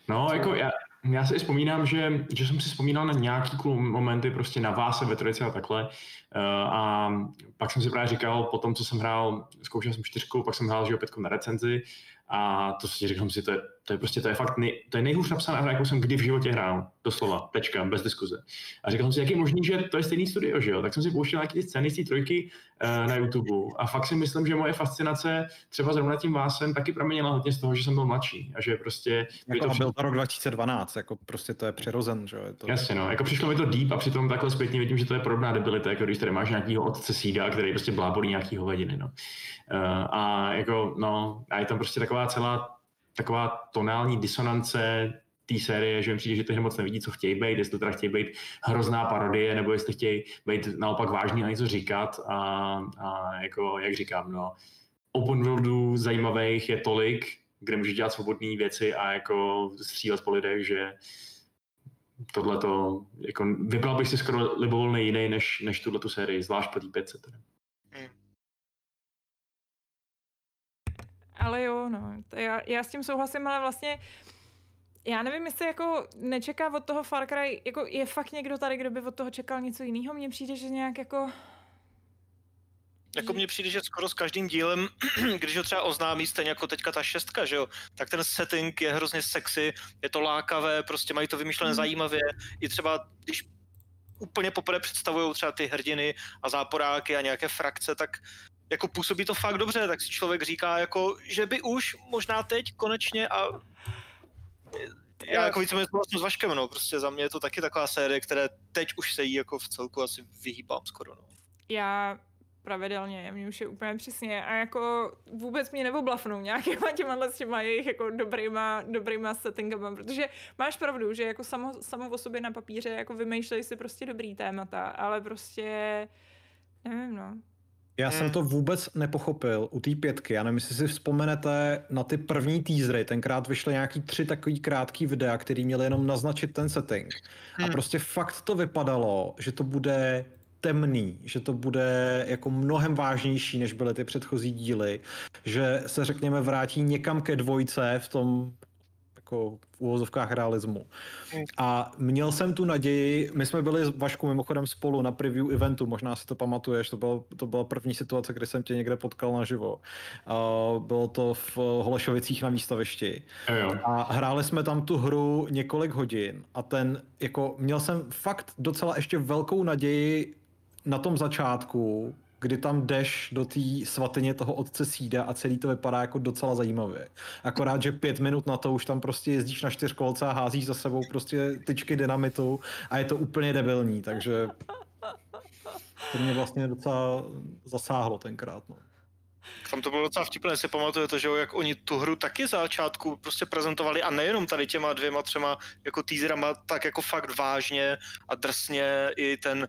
No, jako já, já si vzpomínám, že, že jsem si vzpomínal na nějaký cool momenty prostě na vás ve trojici a takhle. Uh, a pak jsem si právě říkal, po tom, co jsem hrál, zkoušel jsem čtyřku, pak jsem hrál že opět na recenzi A to si říkám si, to je, to je prostě, to je fakt, nej, to je nejhůř napsaná hra, jakou jsem kdy v životě hrál. Doslova, tečka, bez diskuze. A říkal jsem si, jak je možný, že to je stejný studio, že jo? Tak jsem si pouštěl nějaké scény z té trojky uh, na YouTube. A fakt si myslím, že moje fascinace třeba zrovna tím vásem taky proměnila hodně z toho, že jsem byl mladší. A že prostě... Jako to byl to rok 2012, jako prostě to je přirozen, že jo? To... Jasně, no. Jako přišlo mi to deep a přitom takhle zpětně vidím, že to je podobná debilita, jako když tady máš nějakýho otce sída, který prostě blábolí nějaký hovadiny, no. Uh, a jako, no, a je tam prostě taková celá taková tonální disonance té série, že mi přijde, že ty moc nevidí, co chtějí být, jestli to teda chtějí být hrozná parodie, nebo jestli chtějí být naopak vážný a něco říkat a, a jako, jak říkám, no, open worldů zajímavých je tolik, kde můžeš dělat svobodné věci a jako střílet po lidech, že tohle to, jako, vybral bych si skoro libovolný jiný než, než tuhle tu sérii, zvlášť po té 500. Teda. Ale jo, no, to já, já s tím souhlasím, ale vlastně já nevím, jestli jako nečeká od toho Far Cry, jako je fakt někdo tady, kdo by od toho čekal něco jiného, mně přijde, že nějak jako... Jako mně přijde, že skoro s každým dílem, když ho třeba oznámí, stejně jako teďka ta šestka, že jo, tak ten setting je hrozně sexy, je to lákavé, prostě mají to vymyšlené hmm. zajímavě. I třeba, když úplně poprvé představují třeba ty hrdiny a záporáky a nějaké frakce, tak jako působí to fakt dobře, tak si člověk říká, jako, že by už možná teď konečně a já jako víceméně souhlasím s Vaškem, no, prostě za mě je to taky taková série, které teď už se jí jako v celku asi vyhýbám skoro, no. Já pravidelně, mě už je úplně přesně a jako vůbec mě neoblafnou nějakýma těma s těma jejich jako dobrýma, dobrýma settingama, protože máš pravdu, že jako samo, samo o sobě na papíře jako vymýšlej si prostě dobrý témata, ale prostě nevím no, já jsem hmm. to vůbec nepochopil u té pětky. Já nevím, jestli si vzpomenete na ty první teasery. Tenkrát vyšly nějaký tři takový krátký videa, který měli jenom naznačit ten setting. A hmm. prostě fakt to vypadalo, že to bude temný, že to bude jako mnohem vážnější, než byly ty předchozí díly, že se řekněme vrátí někam ke dvojce v tom jako v úvozovkách realismu. Hmm. A měl jsem tu naději, my jsme byli s Vašku mimochodem spolu na preview eventu, možná si to pamatuješ, to, bylo, to byla první situace, kdy jsem tě někde potkal naživo. Uh, bylo to v Holešovicích na výstavišti. A hráli jsme tam tu hru několik hodin a ten, jako měl jsem fakt docela ještě velkou naději na tom začátku, kdy tam jdeš do té svatyně toho otce Sída a celý to vypadá jako docela zajímavě. Akorát, že pět minut na to už tam prostě jezdíš na čtyřkolce a házíš za sebou prostě tyčky dynamitu a je to úplně debilní, takže to mě vlastně docela zasáhlo tenkrát. No. Tam to bylo docela vtipné, si pamatujete, že jo, jak oni tu hru taky za začátku prostě prezentovali a nejenom tady těma dvěma, třema jako teaserama, tak jako fakt vážně a drsně i ten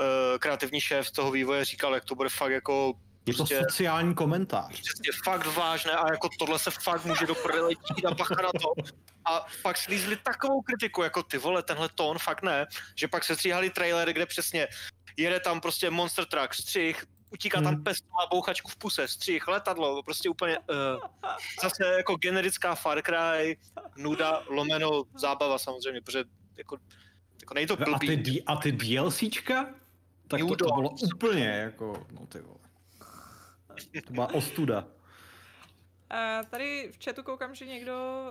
uh, kreativní šéf toho vývoje říkal, jak to bude fakt jako je prostě, to sociální komentář. Je fakt vážné a jako tohle se fakt může do prdele a bacha na to. A pak slízli takovou kritiku, jako ty vole, tenhle tón fakt ne, že pak se stříhali trailery, kde přesně jede tam prostě monster truck, střih, utíká hmm. tam pes, má bouchačku v puse, střih, letadlo, prostě úplně uh, zase jako generická Far Cry, nuda, lomeno, zábava samozřejmě, protože jako, jako nejde to blbý. A ty, a ty DLCčka? Tak to, to bylo úplně jako, no ty vole. To byla ostuda. Uh, tady v chatu koukám, že někdo,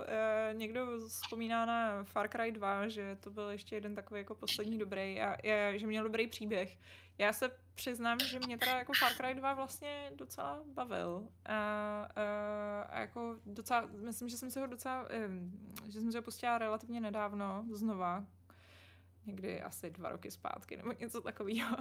uh, někdo vzpomíná na Far Cry 2, že to byl ještě jeden takový jako poslední dobrý a je, že měl dobrý příběh. Já se přiznám, že mě teda jako Far Cry 2 vlastně docela bavil. A, uh, a jako docela, myslím, že jsem se ho docela, že jsem se ho pustila relativně nedávno znova, někdy asi dva roky zpátky nebo něco takového.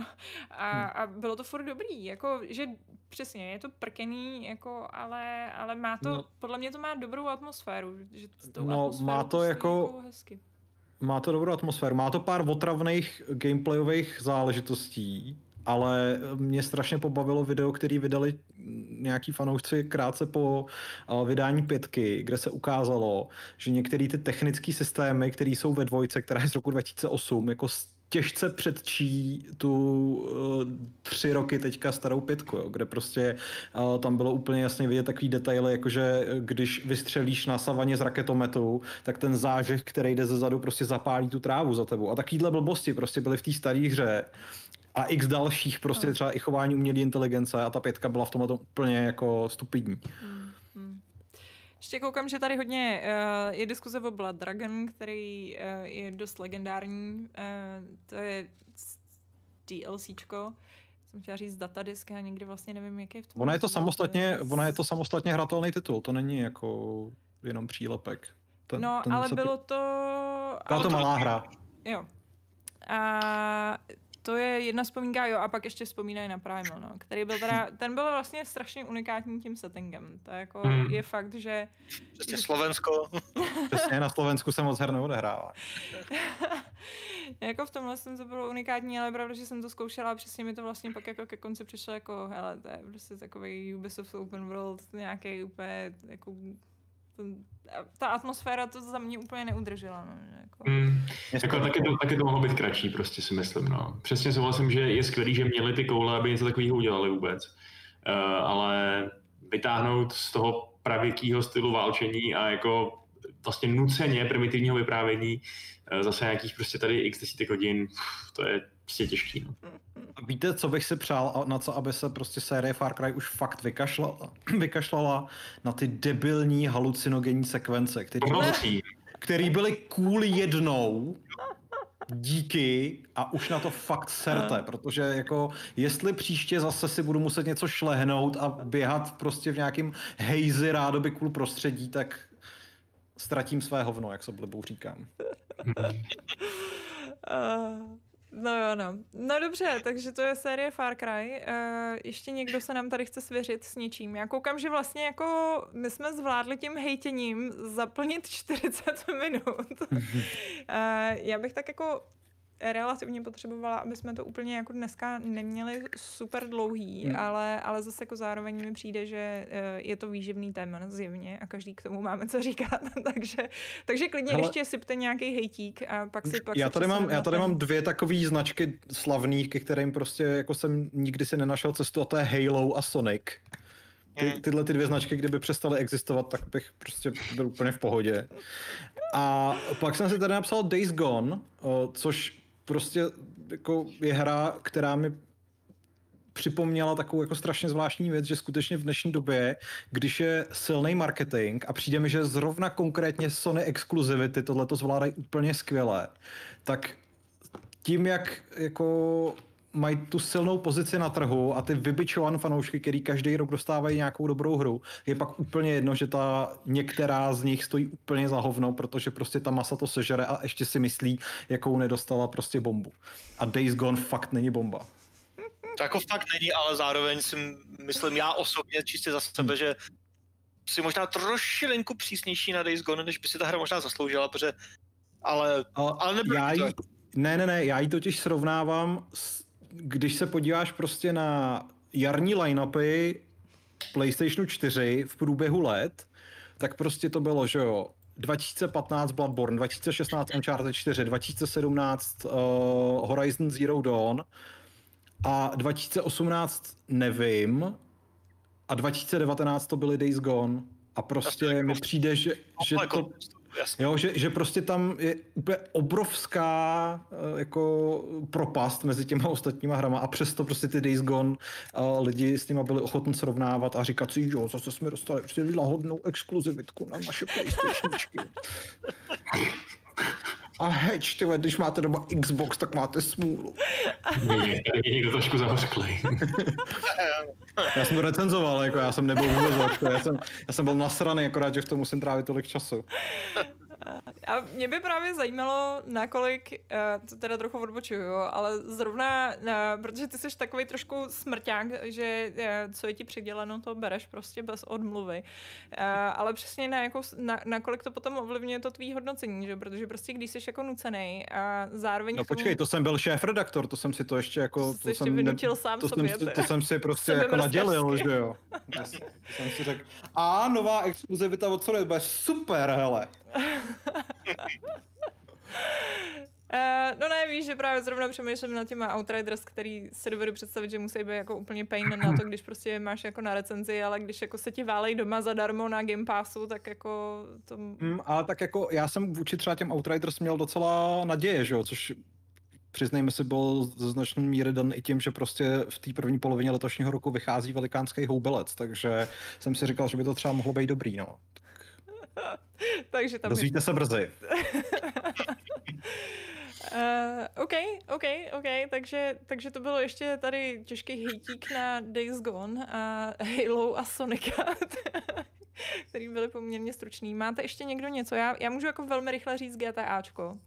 A, hmm. a bylo to furt dobrý, jako, že přesně, je to prkený, jako, ale, ale má to, no. podle mě to má dobrou atmosféru. Že to no, má to jako, jako hezky. Má to dobrou atmosféru, má to pár otravných gameplayových záležitostí, ale mě strašně pobavilo video, který vydali nějaký fanoušci krátce po eh, vydání pětky, kde se ukázalo, že některé ty technické systémy, které jsou ve dvojce, která je z roku 2008, jako těžce předčí tu uh, tři roky teďka starou pětku, jo, kde prostě uh, tam bylo úplně jasně vidět takový detaily, jakože když vystřelíš na savaně z raketometu, tak ten zážeh, který jde ze zadu, prostě zapálí tu trávu za tebou. A takovýhle blbosti prostě byly v té staré hře a x dalších, prostě no. třeba i chování umělé inteligence a ta pětka byla v tomhle úplně jako stupidní. Hmm, hmm. Ještě koukám, že tady hodně uh, je diskuze o Blood Dragon, který uh, je dost legendární. Uh, to je DLCčko. Jsem chtěla říct datadisk, já nikdy vlastně nevím, jaký je v tom. Ona je to samostatně, ona je to samostatně hratelný titul, to není jako jenom přílepek. Ten, no, ten ale bylo to... Byla to malá hra. Jo. A to je jedna vzpomínka, jo, a pak ještě vzpomínají na Primal, no, který byl teda, ten byl vlastně strašně unikátní tím settingem. To je jako, hmm. je fakt, že... Přesně Slovensko. Přesně, na Slovensku se moc her neodehrává. jako v tomhle jsem to bylo unikátní, ale pravda, že jsem to zkoušela a přesně mi to vlastně pak jako ke konci přišlo jako, hele, to je prostě takový Ubisoft Open World, nějaký úplně jako ta atmosféra to za mě úplně neudržela. No, jako. Mm, jako, taky, to, taky to mohlo být kratší, prostě si myslím. No. Přesně souhlasím, že je skvělý, že měli ty koule, aby něco takového udělali vůbec. Uh, ale vytáhnout z toho pravěkého stylu válčení a jako vlastně nuceně primitivního vyprávění uh, zase nějakých prostě tady x desítek hodin, to je prostě těžký. No. Víte, co bych si přál, na co, aby se prostě série Far Cry už fakt vykašlala, vykašlala? Na ty debilní halucinogenní sekvence, které byly, který byly cool jednou, díky a už na to fakt serte, protože jako jestli příště zase si budu muset něco šlehnout a běhat prostě v nějakým hejzy rádoby cool prostředí, tak ztratím své hovno, jak se blbou říkám. No jo, no. No dobře, takže to je série Far Cry. Uh, ještě někdo se nám tady chce svěřit s něčím. Já koukám, že vlastně jako my jsme zvládli tím hejtěním zaplnit 40 minut. uh, já bych tak jako relativně potřebovala, aby jsme to úplně jako dneska neměli super dlouhý, hmm. ale, ale zase jako zároveň mi přijde, že eh, je to výživný téma zjevně a každý k tomu máme co říkat, takže, takže klidně Hele, ještě sypte nějaký hejtík a pak si pak já tady, mám, já tady mám dvě takové značky slavných, ke kterým prostě jako jsem nikdy si nenašel cestu a to je Halo a Sonic. Ty, hmm. tyhle ty dvě značky, kdyby přestaly existovat, tak bych prostě byl úplně v pohodě. A pak jsem si tady napsal Days Gone, což prostě jako je hra, která mi připomněla takovou jako strašně zvláštní věc, že skutečně v dnešní době, když je silný marketing a přijde mi, že zrovna konkrétně Sony exkluzivity tohle to zvládají úplně skvěle, tak tím, jak jako mají tu silnou pozici na trhu a ty vybičované fanoušky, který každý rok dostávají nějakou dobrou hru, je pak úplně jedno, že ta některá z nich stojí úplně za hovno, protože prostě ta masa to sežere a ještě si myslí, jakou nedostala prostě bombu. A Days Gone fakt není bomba. To jako fakt není, ale zároveň si myslím já osobně čistě za sebe, hmm. že si možná trošilinku přísnější na Days Gone, než by si ta hra možná zasloužila, protože ale, a ale nebyl já jí, Ne, ne, ne, já ji totiž srovnávám s když se podíváš prostě na jarní line-upy PlayStationu 4 v průběhu let, tak prostě to bylo, že jo, 2015 Bloodborne, 2016 Uncharted 4, 2017 uh, Horizon Zero Dawn a 2018 nevím a 2019 to byly Days Gone. A prostě mi přijde, že, že to Jasně. Jo, že, že prostě tam je úplně obrovská eh, jako propast mezi těma ostatníma hrama a přesto prostě ty Days Gone a lidi s nima byli ochotní srovnávat a říkat si, jo, zase jsme dostali prostě lahodnou exkluzivitku na naše PlayStationčky. A heč, tyhle, když máte doma Xbox, tak máte smůlu. Je někdo trošku zahořklý. já jsem to recenzoval, jako já jsem nebyl vůbec já jsem, já jsem byl nasraný, akorát, že v tom musím trávit tolik času. A mě by právě zajímalo, nakolik, uh, to teda trochu odbočuju, ale zrovna, uh, protože ty jsi takový trošku smrťák, že uh, co je ti přiděleno, to bereš prostě bez odmluvy. Ale přesně na, jako, na, nakolik to potom ovlivňuje to tvý hodnocení, že? protože prostě když jsi jako nucený a zároveň... No počkej, to jsem byl šéf-redaktor, to jsem si to ještě jako... To, to jsem vynutil ne, sám to sobě. Jsem, to, to jsem si prostě jako nadělil, že jo. To jsem si řekl, a nová exkluzivita od Sony, bude super, hele. Uh, no ne, víš, že právě zrovna přemýšlím na těma Outriders, který si dovedu představit, že musí být jako úplně pain na to, když prostě máš jako na recenzi, ale když jako se ti válej doma zadarmo na Game Passu, tak jako to... Mm, ale tak jako já jsem vůči třeba těm Outriders měl docela naděje, že jo, což přiznejme si, byl ze značné míry dan i tím, že prostě v té první polovině letošního roku vychází velikánský houbelec, takže jsem si říkal, že by to třeba mohlo být dobrý, no. Takže tam je Dozvíte se brzy. Uh, OK, OK, OK, takže, takže to bylo ještě tady těžký hejtík na Days Gone a Halo a Sonica, který byly poměrně stručný. Máte ještě někdo něco? Já, já můžu jako velmi rychle říct GTAčko.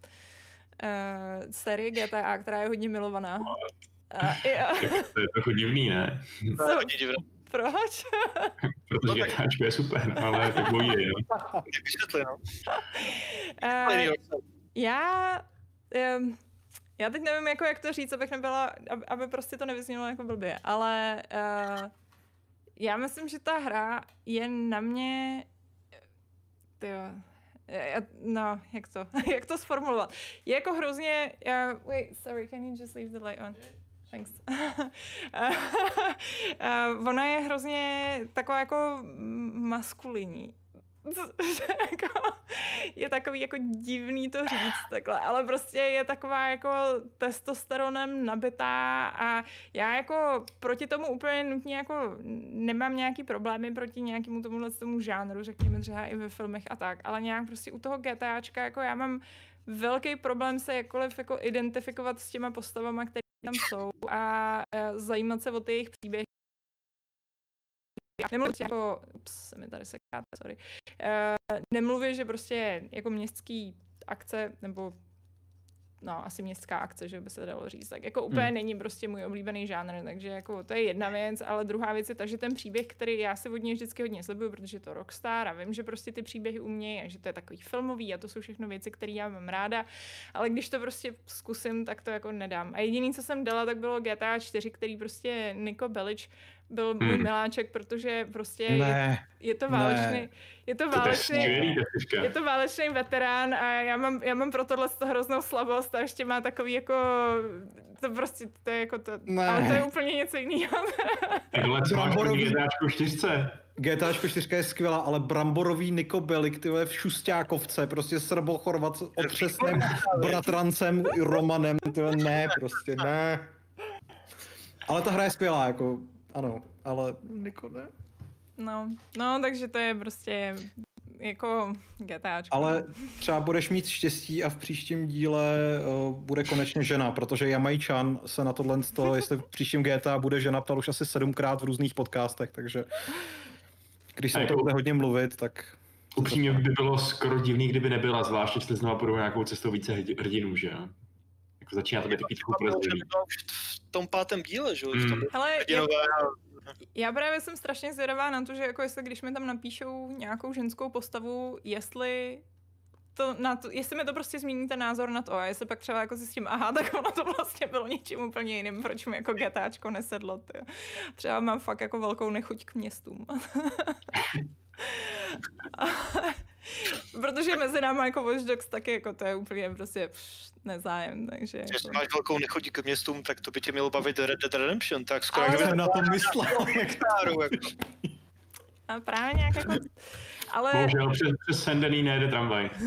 Uh, série GTA, která je hodně milovaná. Uh, já, To je trochu divný, ne? To je hodně divné. Proč? Protože No tak- je super, no, ale tak bojí, jo. Jak vysvětli, no. Uh, já, um, já teď nevím, jako jak to říct, abych nebyla, aby, aby prostě to nevyznělo jako blbě, ale uh, já myslím, že ta hra je na mě, tyjo, já, no, jak to, jak to sformulovat. Je jako hrozně, uh, wait, sorry, can you just leave the light on? Thanks. uh, ona je hrozně taková jako maskulinní. jako, je takový jako divný to říct takhle, ale prostě je taková jako testosteronem nabitá a já jako proti tomu úplně nutně jako nemám nějaký problémy proti nějakému tomuhle tomu žánru, řekněme třeba i ve filmech a tak, ale nějak prostě u toho GTAčka jako já mám velký problém se jakkoliv jako identifikovat s těma postavama, které tam jsou a e, zajímat se o ty jejich příběhy. Nemluvím jako, ups, se mi tady sekáte, sorry. Uh, nemluvím, že prostě jako městský akce, nebo no, asi městská akce, že by se dalo říct, tak jako úplně Hmm. není prostě můj oblíbený žánr, takže jako to je jedna věc, ale druhá věc je ta, že ten příběh, který já si od něj vždycky hodně sleduju, protože je to Rockstar a vím, že prostě ty příběhy umějí a že to je takový filmový a to jsou všechno věci, které já mám ráda, ale když to prostě zkusím, tak to jako nedám. A jediný, co jsem dala, tak bylo GTA 4, který prostě Niko Bellic byl můj Hmm. miláček, protože prostě je, Ne, je to ne. válečný, je to To je válečný, ta je to válečný veterán a já mám, já mám pro tohle to hroznou slabost a ještě má takový jako, to prostě, to je jako to, Ne. ale to je úplně něco jiného. Tohle co máš Bramborový- proti GTAčku 4. GTA 4 je skvělá, ale bramborový Niko Bellic, ty v šustákovce, prostě srbo-chorvat s otřesným bratrancem Romanem, ty ne, prostě ne. Ale ta hra je skvělá, jako, ano, ale Niko ne. No, no, takže to je prostě jako GTAčko. Ale třeba budeš mít štěstí a v příštím díle uh, bude konečně žena, protože Jamajčan se na tohle, to, jestli v příštím GTA bude žena, ptal už asi sedmkrát v různých podcastech, takže když se o to bude hodně mluvit, tak Upřímně by bylo skoro divný, kdyby nebyla, zvlášť jestli znova půjdou nějakou cestou více hrdi- hrdinů, že jo? Jako začíná to být takový trochu už v tom pátém díle, že jo? Hmm. Tam byly Hele, jak, hrdinové a já právě jsem strašně zvědavá na to, že jako jestli když mi tam napíšou nějakou ženskou postavu, jestli to, na to, jestli mi to prostě změní ten názor na to a jestli pak třeba jako si s tím, aha, tak ono to vlastně bylo něčím úplně jiným, proč mi jako GTAčko nesedlo, ty. Třeba mám fakt jako velkou nechuť k městům. Protože mezi náma jako Watch Dogs taky jako to je úplně prostě pš, nezájem, takže Jestli jako... máš velkou nechodí k městům, tak to by tě mělo bavit Red Dead Redemption, tak skoro Ale- na to myslel. Staru, jako. A právě nějak jako... Ale... Bohužel přes, přes Sendený nejde tramvaj.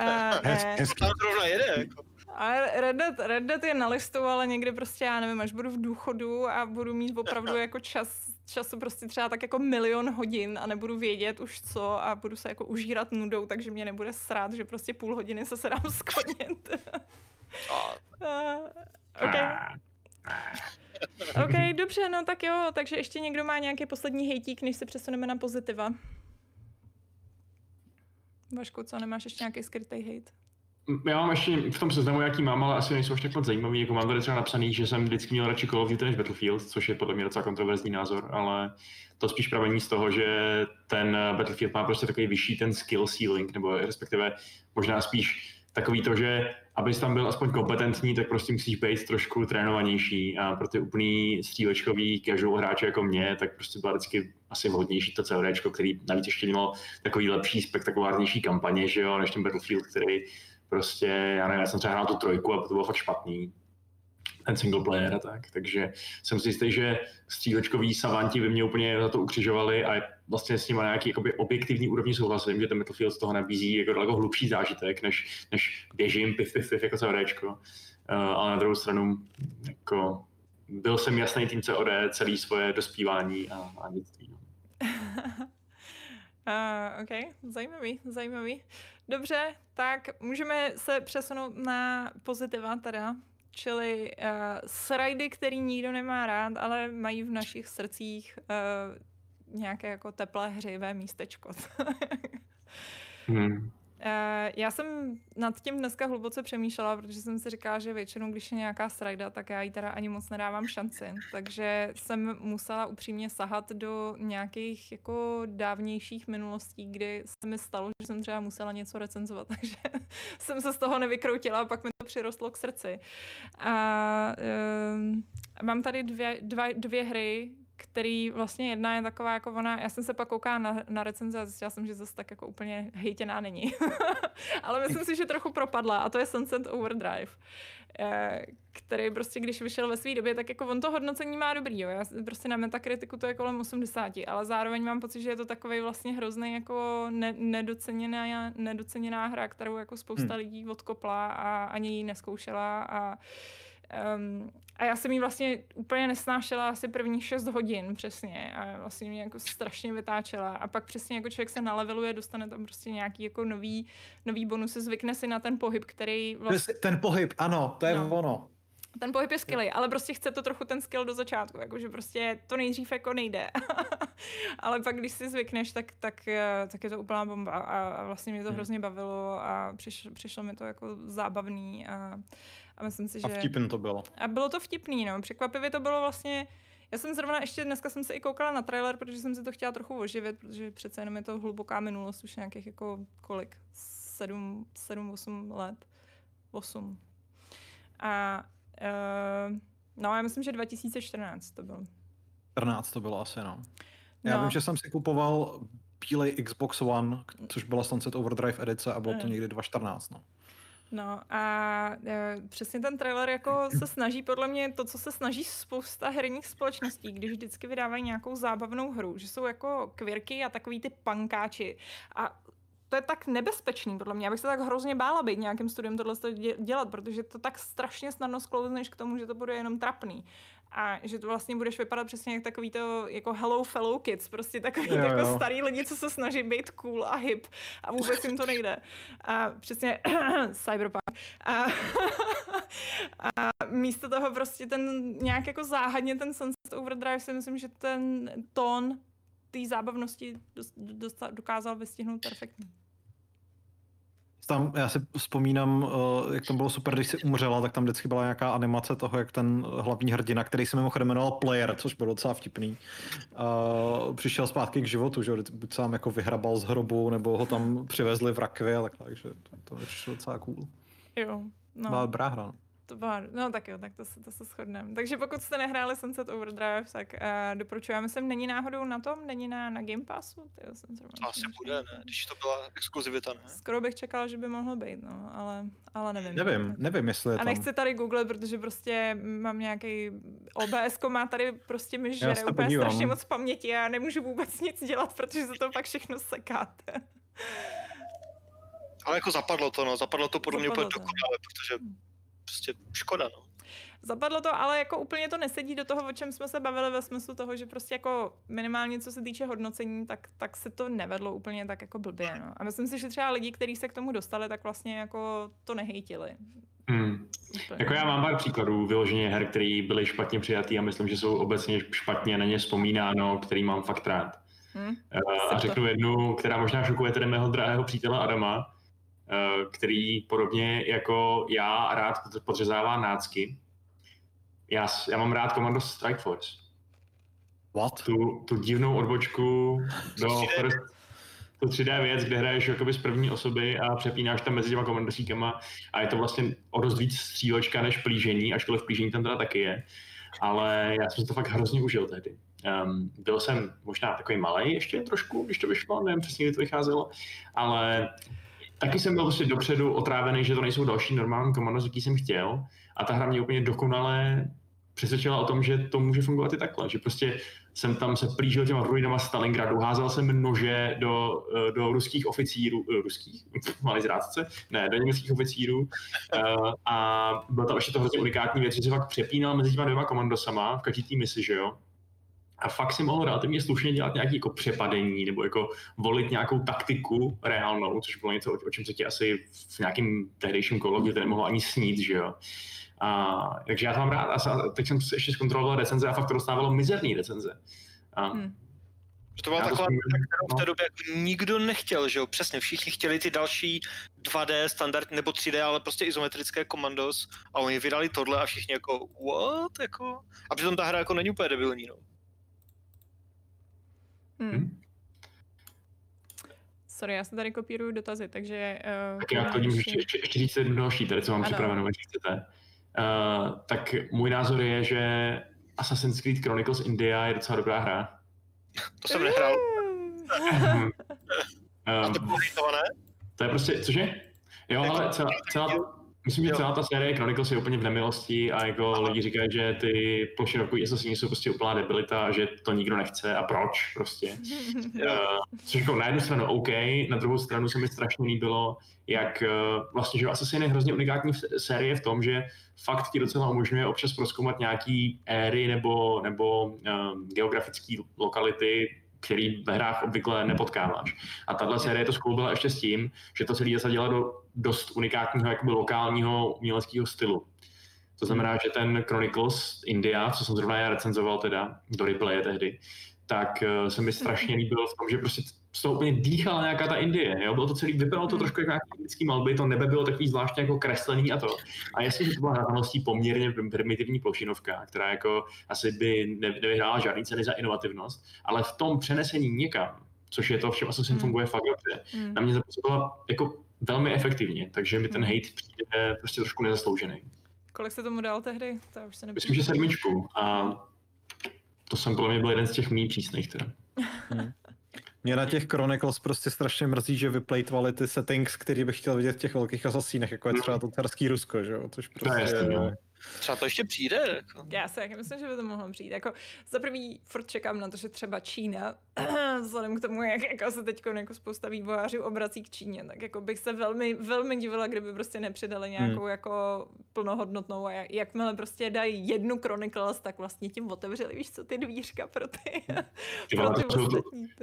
Uh, Hez, ne. hezký. Tam zrovna jede, jako. A Red Dead, Red Dead je na listu, ale někdy prostě, já nevím, až budu v důchodu a budu mít opravdu jako čas, času prostě třeba tak jako milion hodin a nebudu vědět už co a budu se jako užírat nudou, takže mě nebude srát, že prostě půl hodiny se sedám skonit. A uh, OK. OK, dobře, no tak jo, takže ještě někdo má nějaký poslední hejtík, než se přesuneme na pozitiva. Vašku, co, nemáš ještě nějaký skrytý hejt? Já mám ještě v tom seznamu, jaký mám, ale asi nejsou až tak moc zajímavý. Jako mám tady třeba napsaný, že jsem vždycky měl radši Call of Duty než Battlefield, což je podle mě docela kontroverzní názor, ale to spíš pramení z toho, že ten Battlefield má prostě takový vyšší ten skill ceiling, nebo respektive možná spíš takový to, že abys tam byl aspoň kompetentní, tak prostě musíš být trošku trénovanější a pro ty úplný střílečkový casual hráče jako mě, tak prostě byla vždycky asi vhodnější to CODčko, který navíc ještě mělo takový lepší, spektakulárnější kampaně, že jo, než ten Battlefield, který prostě, já nevím, já jsem třeba hrál tu trojku a to bylo fakt špatný, ten single player a tak, takže jsem si jistý, že střílečkoví savanti by mě úplně za to ukřižovali a vlastně s nimi nějaký jakoby, objektivní úrovni souhlasím, že ten Battlefield z toho nabízí jako daleko hlubší zážitek, než, než běžím pif, pif, pif jako CODčko. Uh, ale na druhou stranu jako, byl jsem jasný tým COD celý svoje dospívání a, a dětství. Uh, OK, zajímavý, zajímavý. Dobře, tak můžeme se přesunout na pozitiva teda, čili uh, srajdy, který nikdo nemá rád, ale mají v našich srdcích uh, nějaké jako teplé hřejivé místečko. Hmm. Uh, já jsem nad tím dneska hluboce přemýšlela, protože jsem si říkala, že většinou, když je nějaká srajda, tak já jí teda ani moc nedávám šanci. Takže jsem musela upřímně sahat do nějakých jako dávnějších minulostí, kdy se mi stalo, že jsem třeba musela něco recenzovat, takže jsem se z toho nevykroutila a pak mi to přirostlo k srdci. A uh, mám tady dvě, dva, dvě hry, který vlastně jedna je taková jako ona, já jsem se pak koukala na, na recenze a zjistila jsem, že zase tak jako úplně hejtěná není. Ale myslím si, že trochu propadla a to je Sunset Overdrive eh, který prostě, když vyšel ve své době, tak jako on to hodnocení má dobrý, jo. Já prostě na metakritiku to je kolem 80, ale zároveň mám pocit, že je to takový vlastně hrozný jako ne- nedoceněná, nedoceněná hra, kterou jako spousta hmm. lidí odkopla a ani ji neskoušela a Um, a já jsem jí vlastně úplně nesnášela asi prvních 6 hodin přesně a vlastně mě jako strašně vytáčela a pak přesně jako člověk se naleveluje, dostane tam prostě nějaký jako nový, nový bonusy, zvykne si na ten pohyb, který vlastně... Ten pohyb, ano, to je no. ono. Ten pohyb je skvělý, ale prostě chce to trochu ten skill do začátku, jakože prostě to nejdřív jako nejde. ale pak, když si zvykneš, tak, tak, eh, tak je to úplná bomba a, a vlastně mě to hmm. hrozně bavilo a přišlo, přišlo mi to jako zábavný a a myslím si, že... A vtipný to bylo. A bylo to vtipný, no. Překvapivě to bylo vlastně... Já jsem zrovna ještě dneska jsem se i koukala na trailer, protože jsem si to chtěla trochu oživit, protože přece jenom je to hluboká minulost, už nějakých jako kolik? Sedm, sedm, osm let. Osm. A uh, no, já myslím, že 2014 to bylo. 14 to bylo asi, no. Já no. vím, že jsem si kupoval bílej Xbox One, což byla Sunset Overdrive edice a bylo to někdy 2014, no. No a e, přesně ten trailer jako se snaží, podle mě to, co se snaží spousta herních společností, když vždycky vydávají nějakou zábavnou hru, že jsou jako kvirky a takový ty pankáči. A to je tak nebezpečný, podle mě. Já bych se tak hrozně bála být nějakým studiem tohle dělat, protože to tak strašně snadno sklouzneš k tomu, že to bude jenom trapný a že to vlastně budeš vypadat přesně jak takový to jako hello fellow kids, prostě takový jo, jako jo. starý lidi, co se snaží být cool a hip a vůbec jim to nejde. A přesně cyberpunk. A, a místo toho prostě ten nějak jako záhadně ten Sunset Overdrive si myslím, že ten tón té zábavnosti dokázal vystihnout perfektně tam, já si vzpomínám, uh, jak to bylo super, když si umřela, tak tam vždycky byla nějaká animace toho, jak ten hlavní hrdina, který se mimochodem jmenoval Player, což bylo docela vtipný, uh, přišel zpátky k životu, že buď sám jako vyhrabal z hrobu, nebo ho tam přivezli v rakvi a takhle, takže to, to je docela cool. Jo, no. Byla dobrá hra. No. To byla, no tak jo, tak to se, to se shodneme. Takže pokud jste nehráli Sunset Overdrive, tak uh, doporučujeme sem. Není náhodou na tom? Není na, na Game Passu? Tyjo, jsem to asi bude, ne? Když to byla exkluzivita, ne? Skoro bych čekal, že by mohlo být, no, ale, ale nevím. Nevím, nevím, jestli je A nechci tady googlet, protože prostě mám nějaký OBS má tady prostě mi žere úplně podívám. strašně moc paměti a já nemůžu vůbec nic dělat, protože se to pak všechno sekáte. Ale jako zapadlo to, no, zapadlo to podle zapadlo mě úplně dokonale, protože prostě škoda, no. Zapadlo to, ale jako úplně to nesedí do toho, o čem jsme se bavili ve smyslu toho, že prostě jako minimálně co se týče hodnocení, tak, tak se to nevedlo úplně tak jako blbě. No. A myslím si, že třeba lidi, kteří se k tomu dostali, tak vlastně jako to nehejtili. Hmm. Jako já mám pár příkladů vyloženě her, které byly špatně přijatý a myslím, že jsou obecně špatně na ně vzpomínáno, který mám fakt rád. Hmm. A řeknu jednu, která možná šokuje tedy mého drahého přítele Adama, Eh, který podobně jako já rád podřezává nácky. Já, já mám rád komando Strike Force. What? Tu, tu divnou odbočku do first, to 3D věc, kde hraješ jakoby z první osoby a přepínáš tam mezi těma komandosíkama a je to vlastně o dost víc střílečka než plížení, ačkoliv plížení tam teda taky je. Ale já jsem to fakt hrozně užil tehdy. Um, byl jsem možná takový malý ještě trošku, když to vyšlo, nevím přesně, kdy to vycházelo, ale taky jsem byl prostě dopředu otrávený, že to nejsou další normální komandos, jaký jsem chtěl. A ta hra mě úplně dokonale přesvědčila o tom, že to může fungovat i takhle, že prostě jsem tam se plížil těma ruinama Stalingradu, házel jsem nože do, eh, do ruských oficírů, uh, ruských, malý zrádce, ne, do německých oficírů uh, a byl tam ještě to hrozně unikátní věc, že se fakt přepínal mezi těma dvěma komandosama v každý té misi, že jo, a fakt si mohl relativně slušně dělat nějaké jako přepadení nebo jako volit nějakou taktiku reálnou, což bylo něco, o čem se ti asi v nějakém tehdejším kdy to nemohlo ani snít, že jo. A, takže já to mám rád a teď jsem ještě zkontroloval recenze a fakt to dostávalo mizerný recenze. A, Hmm. To byla Já to taková, kterou v té no. době jako nikdo nechtěl, že jo, přesně, všichni chtěli ty další 2D standard nebo 3D, ale prostě izometrické komandos a oni vydali tohle a všichni jako what, jako, a přitom ta hra jako není úplně debilní, no. Hmm. Hm? Sorry, já se tady kopíruju dotazy, takže... Uh, Tak já chodím ještě, ještě, ještě říct jednu další, tady co mám Ano. připraveno, když chcete. Uh, tak můj názor je, že Assassin's Creed Chronicles India je docela dobrá hra. To jsem nehrál. Hmm. A to um, bylo to je prostě, cože? Jo, ale celá, celá, myslím, že celá ta série Chronicles je úplně v nemilosti a jako lidi říkají, že ty plošinovkový asasíni jsou prostě úplná debilita a že to nikdo nechce a proč prostě. Uh, což jako na jednu stranu OK, na druhou stranu se mi strašně líbilo, jak uh, vlastně, že Assassin je hrozně unikátní série v tom, že fakt ti docela umožňuje občas proskoumat nějaký éry nebo, nebo um, geografické lokality, který ve hrách obvykle nepotkáváš. A tahle série to skloubila ještě s tím, že to celé zasadila do dost unikátního jakoby lokálního uměleckého stylu. To znamená, že ten Chronicles India, co jsem zrovna já recenzoval teda do replaye tehdy, tak eh, se mi strašně líbil v tom, že prostě z toho úplně dýchala nějaká ta Indie. Jo? Bylo to celý, vypadalo to Hmm. trošku jako nějaký indický malby, to nebe bylo takový zvláštně jako kreslený a to. A jasně, že to byla hradaností poměrně primitivní plošinovka, která jako asi by ne, nevyhrála žádný ceny za inovativnost, ale v tom přenesení někam, což je to, v čem Assassin Hmm. funguje fakt dobře, Hmm. na mě zapůsobila jako velmi efektivně, takže mi ten Hmm. hate přijde prostě trošku nezasloužený. Kolik se tomu dal tehdy? To už se Myslím, že sedmičku a to jsem podle mě byl jeden z těch méně přísných teda. Mě na těch Chronicles prostě strašně mrzí, že vyplejtvali ty settings, který bych chtěl vidět v těch velkých asasínech, jako je třeba to carský Rusko, že jo, což To je prostě... Třeba to ještě přijde, jako. Já si taky myslím, že by to mohlo přijít. Jako, za prvý furt čekám na to, že třeba Čína, vzhledem k tomu, jak jako se teď jako spousta vývojářů obrací k Číně, tak jako bych se velmi, velmi divila, kdyby prostě nepřidali nějakou Hmm. jako plnohodnotnou a jak, jakmile prostě dají jednu Chronicles, tak vlastně tím otevřeli, víš co, ty dvířka pro ty, pro ty to, jsou,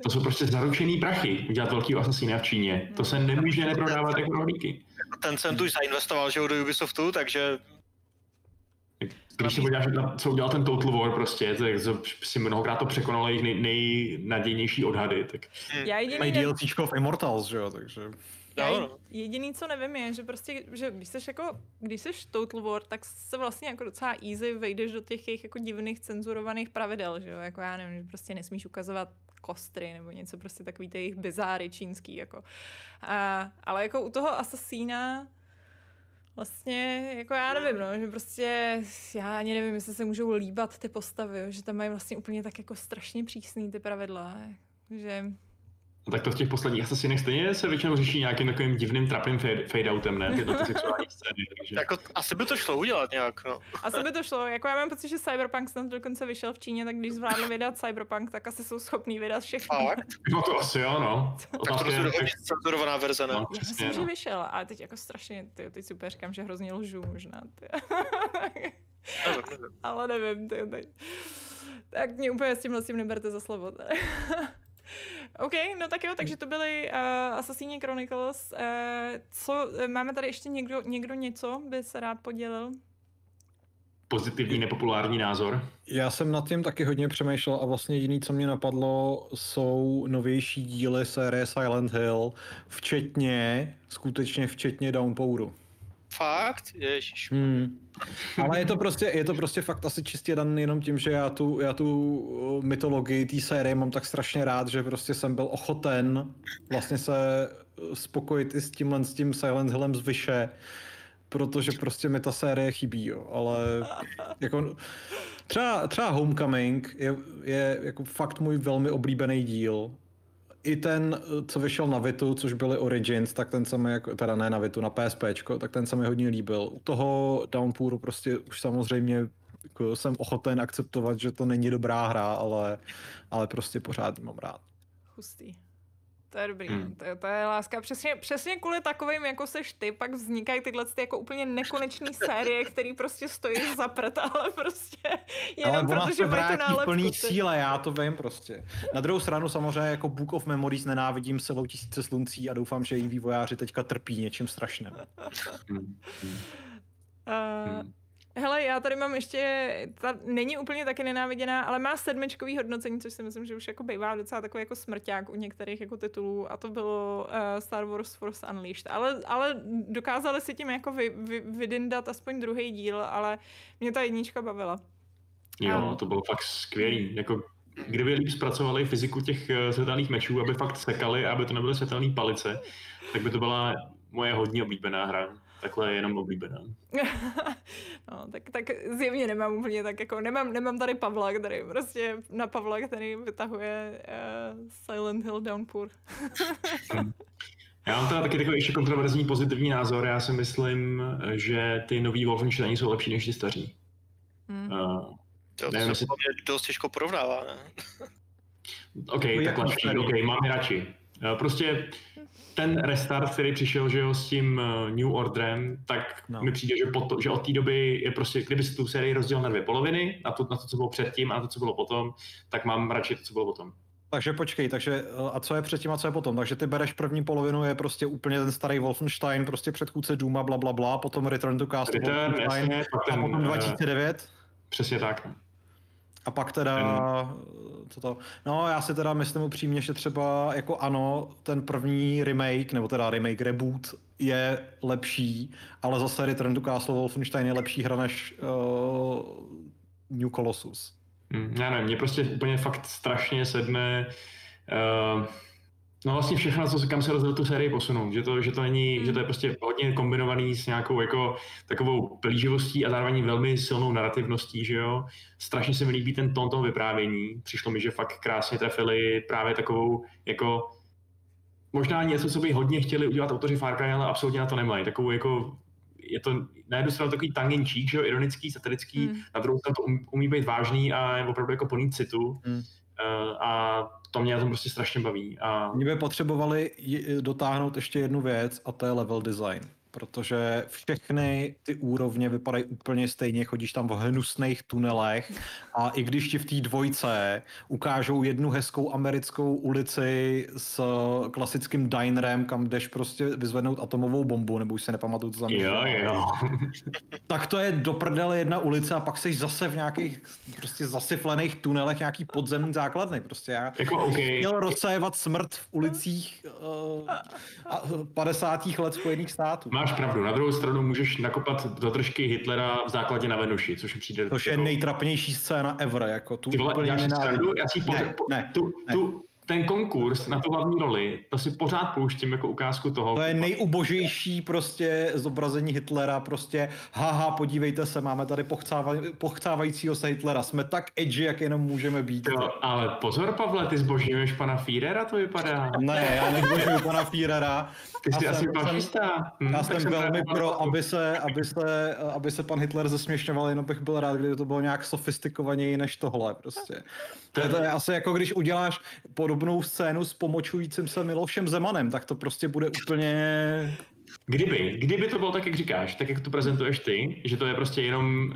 to, jsou prostě zaručený prachy udělat velký asasína v Číně. To se nemůže neprodávat jako rohlíky. Ten cent už zainvestoval, že do Ubisoftu, takže Když se podíváš na co udělal ten Total War prostě, tak si mnohokrát to překonalo jejich nej, nejnadějnější odhady. Tak Já jediný, Mají DLCčko v Immortals, že jo, takže... Já No, je- jediný, co nevím, je, že prostě, že když jsi jako, když jsi Total War, tak se vlastně jako docela easy vejdeš do těch jejich jako divných cenzurovaných pravidel, že jo, jako já nevím, že prostě nesmíš ukazovat kostry nebo něco prostě takový ty jejich bizáry čínský, jako. A, ale jako u toho Assassina vlastně, jako já nevím, no, že prostě, já ani nevím, jestli se můžou líbat ty postavy, že tam mají vlastně úplně tak jako strašně přísný ty pravidla, že No tak to v těch posledních asasinech stejně se většinou řeší nějakým takovým divným trapným fade, fade-outem, ne? Tyhle ty sexuální scény. Takže... jako, asi by to šlo udělat nějak, no. Asi by to šlo. Jako já mám pocit, že Cyberpunk snad dokonce vyšel v Číně, tak když zvládli vydat Cyberpunk, tak asi jsou schopní vydat všechno. Fakt? No to asi jo, no. Tak to prostě je, cenzurovaná verze, ne? no, Já přesně, myslím, že no. vyšel, ale teď jako strašně, ty, teď si úplně říkám, že hrozně lžu možná. Ale nevím, ty, teď. Tak mě úplně s tímhle s tím neberte za slovo. OK, no tak jo, takže to byly uh, Assassini Chronicles. Uh, co, eh, máme tady ještě někdo, někdo něco, by se rád podělil? Pozitivní, nepopulární názor. Já jsem nad tím taky hodně přemýšlel a vlastně jediný, co mě napadlo, jsou novější díly série Silent Hill, včetně, skutečně včetně Downpouru. Fakt? Ježiš. Hmm. Ale je to prostě, je to prostě fakt asi čistě dan jenom tím, že já tu, já tu uh, mytologii té série mám tak strašně rád, že prostě jsem byl ochoten vlastně se uh, spokojit i s tímhle s tím Silent Hillem z Vyše, protože prostě mi ta série chybí, jo. ale jako třeba, třeba Homecoming je, je jako fakt můj velmi oblíbený díl. I ten, co vyšel na Vitu, což byly Origins, tak ten se mi, jako, teda ne na Vitu, na PSPčko, tak ten se mi hodně líbil. U toho Downpouru prostě už samozřejmě jako jsem ochoten akceptovat, že to není dobrá hra, ale, ale prostě pořád mám rád. Hustý. To je dobrý, Hmm. to, je, to je láska. Přesně, přesně kvůli takovým, jako seš ty, pak vznikají tyhle ty jako úplně nekonečné série, který prostě stojí za prd, ale prostě jenom Ale ona protože se mají tu vrátí nálepku. plný síle, já to vím prostě. Na druhou stranu samozřejmě jako Book of Memories nenávidím celou tisíce sluncí a doufám, že její vývojáři teďka trpí něčím strašným. Hmm. Hmm. Uh, Hmm. Hele, já tady mám ještě, ta není úplně taky nenáviděná, ale má sedmičkový hodnocení, což si myslím, že už jako bývá docela takový jako smrťák u některých jako titulů a to bylo uh, Star Wars Force Unleashed. Ale, ale dokázali si tím jako vy, vy, vydindat aspoň druhý díl, ale mě ta jednička bavila. Jo, Ano. to bylo fakt skvělý. Jako, kdyby líp zpracovali fyziku těch eh, světelných mečů, aby fakt sekali, aby to nebyly světelné palice, tak by to byla moje hodně oblíbená hra. Takhle je jenom oblíbená. no, tak, tak zjevně nemám úplně tak jako, nemám, nemám tady Pavla, který prostě na Pavla, který vytahuje uh, Silent Hill Downpour. Já mám teda taky takový ještě kontroverzní pozitivní názor. Já si myslím, že ty nový Wolfenstein jsou lepší než ty staří. Hmm. Uh, To Nevím, se jestli- dost těžko porovnává, ne? OK, No, tak jak lepší? OK, mám radši. Eh, Prostě ten restart, který přišel že jo, s tím eh, New Orderem, tak No. mi přijde, že, po, že od té doby je prostě, kdyby si tu sérii rozdělil na dvě poloviny, na to, na to, co bylo předtím a na to, co bylo potom, tak mám radši to, co bylo potom. Takže počkej, takže eh, a co je předtím a co je potom? Takže ty bereš první polovinu, je prostě úplně ten starý Wolfenstein, prostě předchůdce Duma, bla, bla, bla, potom Return to Castle Return, Wolfenstein, jasně, a potom eh, 2009. Přesně tak. A pak teda, co to, no já si teda myslím upřímně, že třeba jako ano, ten první remake, nebo teda remake reboot je lepší, ale zase Return to Castle Wolfenstein je lepší hra než uh, New Colossus. Hm, Já nevím, mě prostě úplně fakt strašně sedne uh, no vlastně všechno, co kam se rozhodl tu sérii posunout, že to, že to není, Hmm. že to je prostě hodně kombinovaný s nějakou jako takovou plíživostí a zároveň velmi silnou narrativností, že jo. Strašně se mi líbí ten tón toho vyprávění, přišlo mi, že fakt krásně trefili právě takovou jako možná něco, co by hodně chtěli udělat autoři Far Cry, ale absolutně na to nemají. Takovou jako je to na jednu stranu takový cheek, že jo, ironický, satirický, Hmm. na druhou stranu to um, umí být vážný a je opravdu jako plný citu. Hmm. Uh, a to mě tom prostě strašně baví. A Oni by potřebovali dotáhnout ještě jednu věc a to je level design. Protože všechny ty úrovně vypadají úplně stejně, chodíš tam v hnusných tunelech a i když ti v té dvojce ukážou jednu hezkou americkou ulici s klasickým dinerem, kam jdeš prostě vyzvednout atomovou bombu, nebo už se nepamatuju, co tam jo, jo. Tak to je do prdele jedna ulice a pak jsi zase v nějakých prostě zasyflených tunelech nějaký podzemní základny. Prostě já Jako OK, měl rozsévat smrt v ulicích uh, 50. let Spojených států. Máš pravdu. Na druhou stranu můžeš nakopat do držky Hitlera v základě na Venuši, což mi přijde... Což je jako- nejtrapnější scéna ever, jako tu Ty vole, úplně děláš si? Já si po, Ne, po, ne, tu, ne. tu, ten konkurs na tu hlavní roli, to si pořád pouštím jako ukázku toho. To je nejubožejší prostě zobrazení Hitlera, prostě haha, podívejte se, máme tady pochcávaj, pochcávajícího se Hitlera, jsme tak edgy, jak jenom můžeme být. Jo, ale pozor, Pavle, ty zbožňuješ pana Führera, to vypadá. Ne, já nezbožuju pana Führera. Ty jsi Já asi fašista. Hm, Já jsem velmi právě- pro, aby se, aby, se, aby se pan Hitler zesměšňoval, jenom bych byl rád, kdyby to bylo nějak sofistikovaněji než tohle prostě. To je, to je asi jako když uděláš podobnou scénu s pomočujícím se Milošem Zemanem, tak to prostě bude úplně... Kdyby, kdyby to bylo tak, jak říkáš, tak jak to prezentuješ ty, že to je prostě jenom,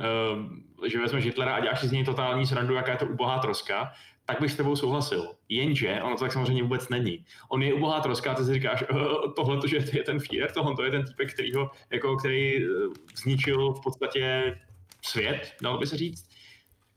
uh, že vezmeš Hitlera a děláš si z něj totální srandu, jaká je to ubohá troska, tak bych s tebou souhlasil. Jenže ono to tak samozřejmě vůbec není. On je ubohá troska ty si říkáš, uh, tohle, že je ten Führer, tohle to je ten týpek, kterýho, jako, který uh, zničil v podstatě svět, dalo by se říct.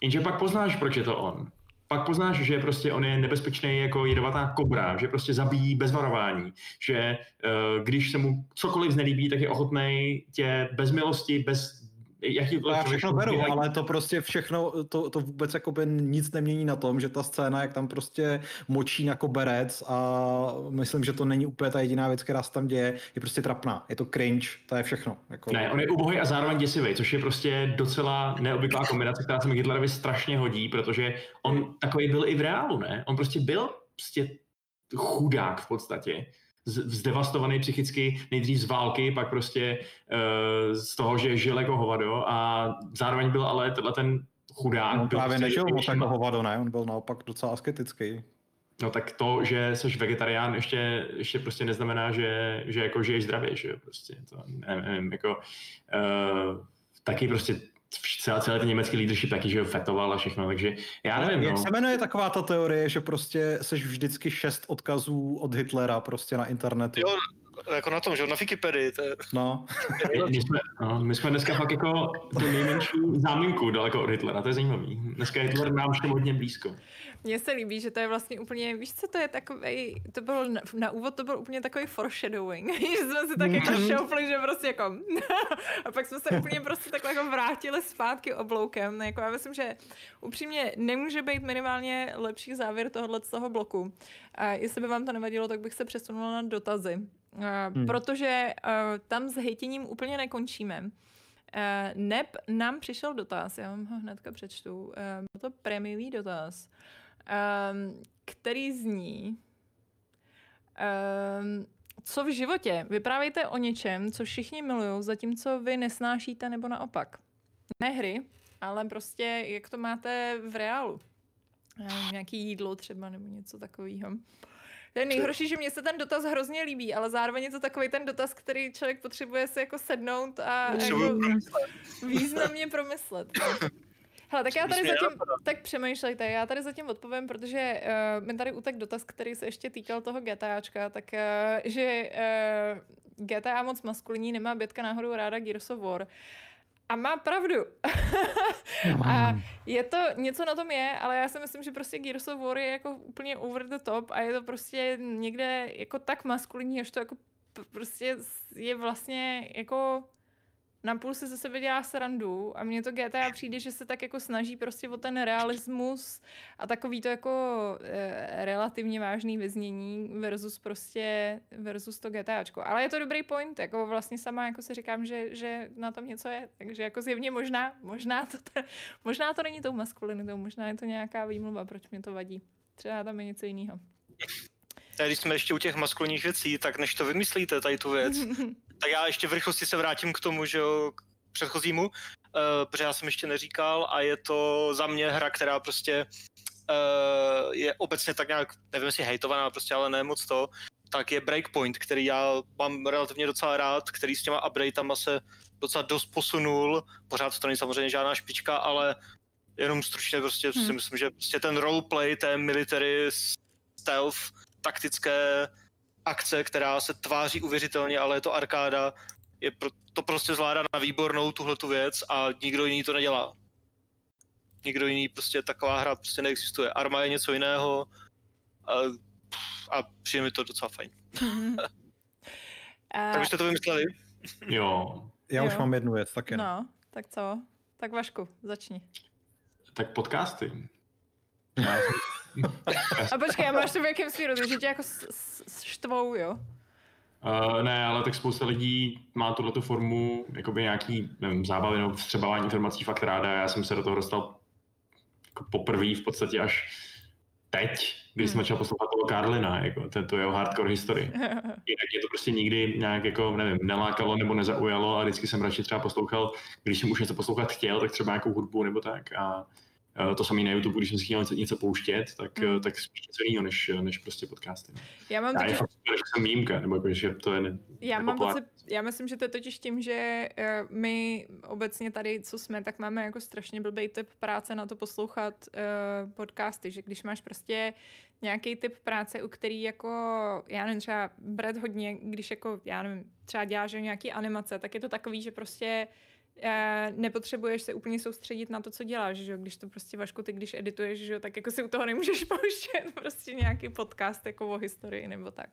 Jenže pak poznáš, proč je to on. Pak poznáš, že prostě on je nebezpečný jako jedovatá kobra, že prostě zabíjí bez varování, že uh, když se mu cokoliv znelíbí, tak je ochotný tě bez milosti, bez jakýkoliv Já všechno beru, ale to prostě všechno, to, to vůbec jakoby nic nemění na tom, že ta scéna, jak tam prostě močí na koberec a myslím, že to není úplně ta jediná věc, která se tam děje, je prostě trapná. Je to cringe, to je všechno. Jako... Ne, on je ubohý a zároveň děsivý, což je prostě docela neobvyklá kombinace, která se mi Hitlerovi strašně hodí, protože on takový byl i v reálu, ne? On prostě byl prostě chudák v podstatě. Zdevastovaný psychicky nejdřív z války, pak prostě uh, z toho, že žil jako hovado a zároveň byl ale tenhle ten chudák. Byl právě prostě nežil moc jako hovado, ne? On byl naopak docela asketický. No tak to, že jsi vegetarián, ještě, ještě prostě neznamená, že, že jako žiješ zdravě, že jo, prostě, to nevím, jako uh, taky prostě celá, celý ten německý leadership taky, že fetoval a všechno, takže já nevím, Jak no. se jmenuje taková ta teorie, že prostě seš vždycky šest odkazů od Hitlera prostě na internetu. Jo, jako na tom, že jo, na Wikipedii, to je... No. My, jsme, no, my jsme dneska fakt jako tu nejmenší záminku daleko od Hitlera, to je zajímavý. Dneska je Hitler nám všem hodně blízko. Mně se líbí, že to je vlastně úplně, víš co, to je takový, to bylo na, na úvod, to byl úplně takový foreshadowing, že jsme si tak jako šoupli, že prostě jako, a pak jsme se úplně prostě takhle jako vrátili zpátky obloukem, jako já myslím, že upřímně nemůže být minimálně lepší závěr tohohle z toho bloku. A jestli by vám to nevadilo, tak bych se přesunula na dotazy. Uh, hmm. Protože uh, tam s hejtěním úplně nekončíme. Uh, Neb nám přišel dotaz, já vám ho hnedka přečtu. Uh, byl to prémiový dotaz, um, který zní... Um, co v životě? Vyprávějte o něčem, co všichni milují, zatímco vy nesnášíte nebo naopak. Ne hry, ale prostě jak to máte v reálu. Nějaký jídlo třeba nebo něco takového. To je nejhorší, že mně se ten dotaz hrozně líbí, ale zároveň je to takový ten dotaz, který člověk potřebuje si jako sednout a jako významně promyslet. Hele, tak já tady zatím, tak přemýšlejte, já tady zatím odpovím, protože uh, mi tady utek dotaz, který se ještě týkal toho GTAčka, tak uh, že uh, GTA moc maskulinní, nemá Bětka náhodou ráda Gears of War. A má pravdu. a je to, něco na tom je, ale já si myslím, že prostě Gears of War je jako úplně over the top a je to prostě někde jako tak maskulinní, až to jako prostě je vlastně jako napůl si ze sebe dělá srandu a mně to GTA přijde, že se tak jako snaží prostě o ten realismus a takový to jako e, relativně vážný vyznění versus prostě versus to GTAčko. Ale je to dobrý point, jako vlastně sama jako si říkám, že, že na tom něco je, takže jako zjevně možná, možná to, te, možná to není tou maskulinitou, možná je to nějaká výmluva, proč mě to vadí. Třeba tam je něco jiného. A když jsme ještě u těch maskulinních věcí, tak než to vymyslíte, tady tu věc, tak já ještě v rychlosti se vrátím k tomu, že jo, k předchozímu, uh, protože já jsem ještě neříkal a je to za mě hra, která prostě uh, je obecně tak nějak, nevím jestli hejtovaná, prostě ale ne moc to, tak je Breakpoint, který já mám relativně docela rád, který s těma updateama se docela dost posunul, pořád to není samozřejmě žádná špička, ale jenom stručně prostě hmm. si myslím, že prostě ten roleplay té military stealth taktické akce, která se tváří uvěřitelně, ale je to arkáda, je pro, to prostě zvládá na výbornou tuhle tu věc a nikdo jiný to nedělá. Nikdo jiný prostě taková hra prostě neexistuje. Arma je něco jiného a, a přijde mi to docela fajn. tak byste to vymysleli? Jo. Já jo. už mám jednu věc taky. No, tak co? Tak Vašku, začni. Tak podcasty. A počkej, a máš to v jakém směru, že tě jako štvou, jo? Uh, ne, ale tak spousta lidí má tuhle formu jakoby nějaký nevím, zábavy nebo vstřebávání informací fakt ráda. Já jsem se do toho dostal jako poprvé v podstatě až teď, když jsem hmm. začal poslouchat toho Karlina, jako tento jeho hardcore history. Jinak mě to prostě nikdy nějak jako, nevím, nelákalo nebo nezaujalo a vždycky jsem radši třeba poslouchal, když jsem už něco poslouchat chtěl, tak třeba nějakou hudbu nebo tak a to samé na YouTube, když jsem si chtěl něco, pouštět, tak, mm. tak spíš něco jiného, než, než prostě podcasty. Já mám já taky... fakt, že jsem výjimka, nebo jako, že to je ne, já, mám pocit, já myslím, že to je totiž tím, že my obecně tady, co jsme, tak máme jako strašně blbý typ práce na to poslouchat uh, podcasty, že když máš prostě nějaký typ práce, u který jako, já nevím, třeba Brad hodně, když jako, já nevím, třeba děláš nějaký animace, tak je to takový, že prostě Eh, nepotřebuješ se úplně soustředit na to, co děláš, že když to prostě Vašku, ty když edituješ, že tak jako si u toho nemůžeš pouštět prostě nějaký podcast jako o historii nebo tak.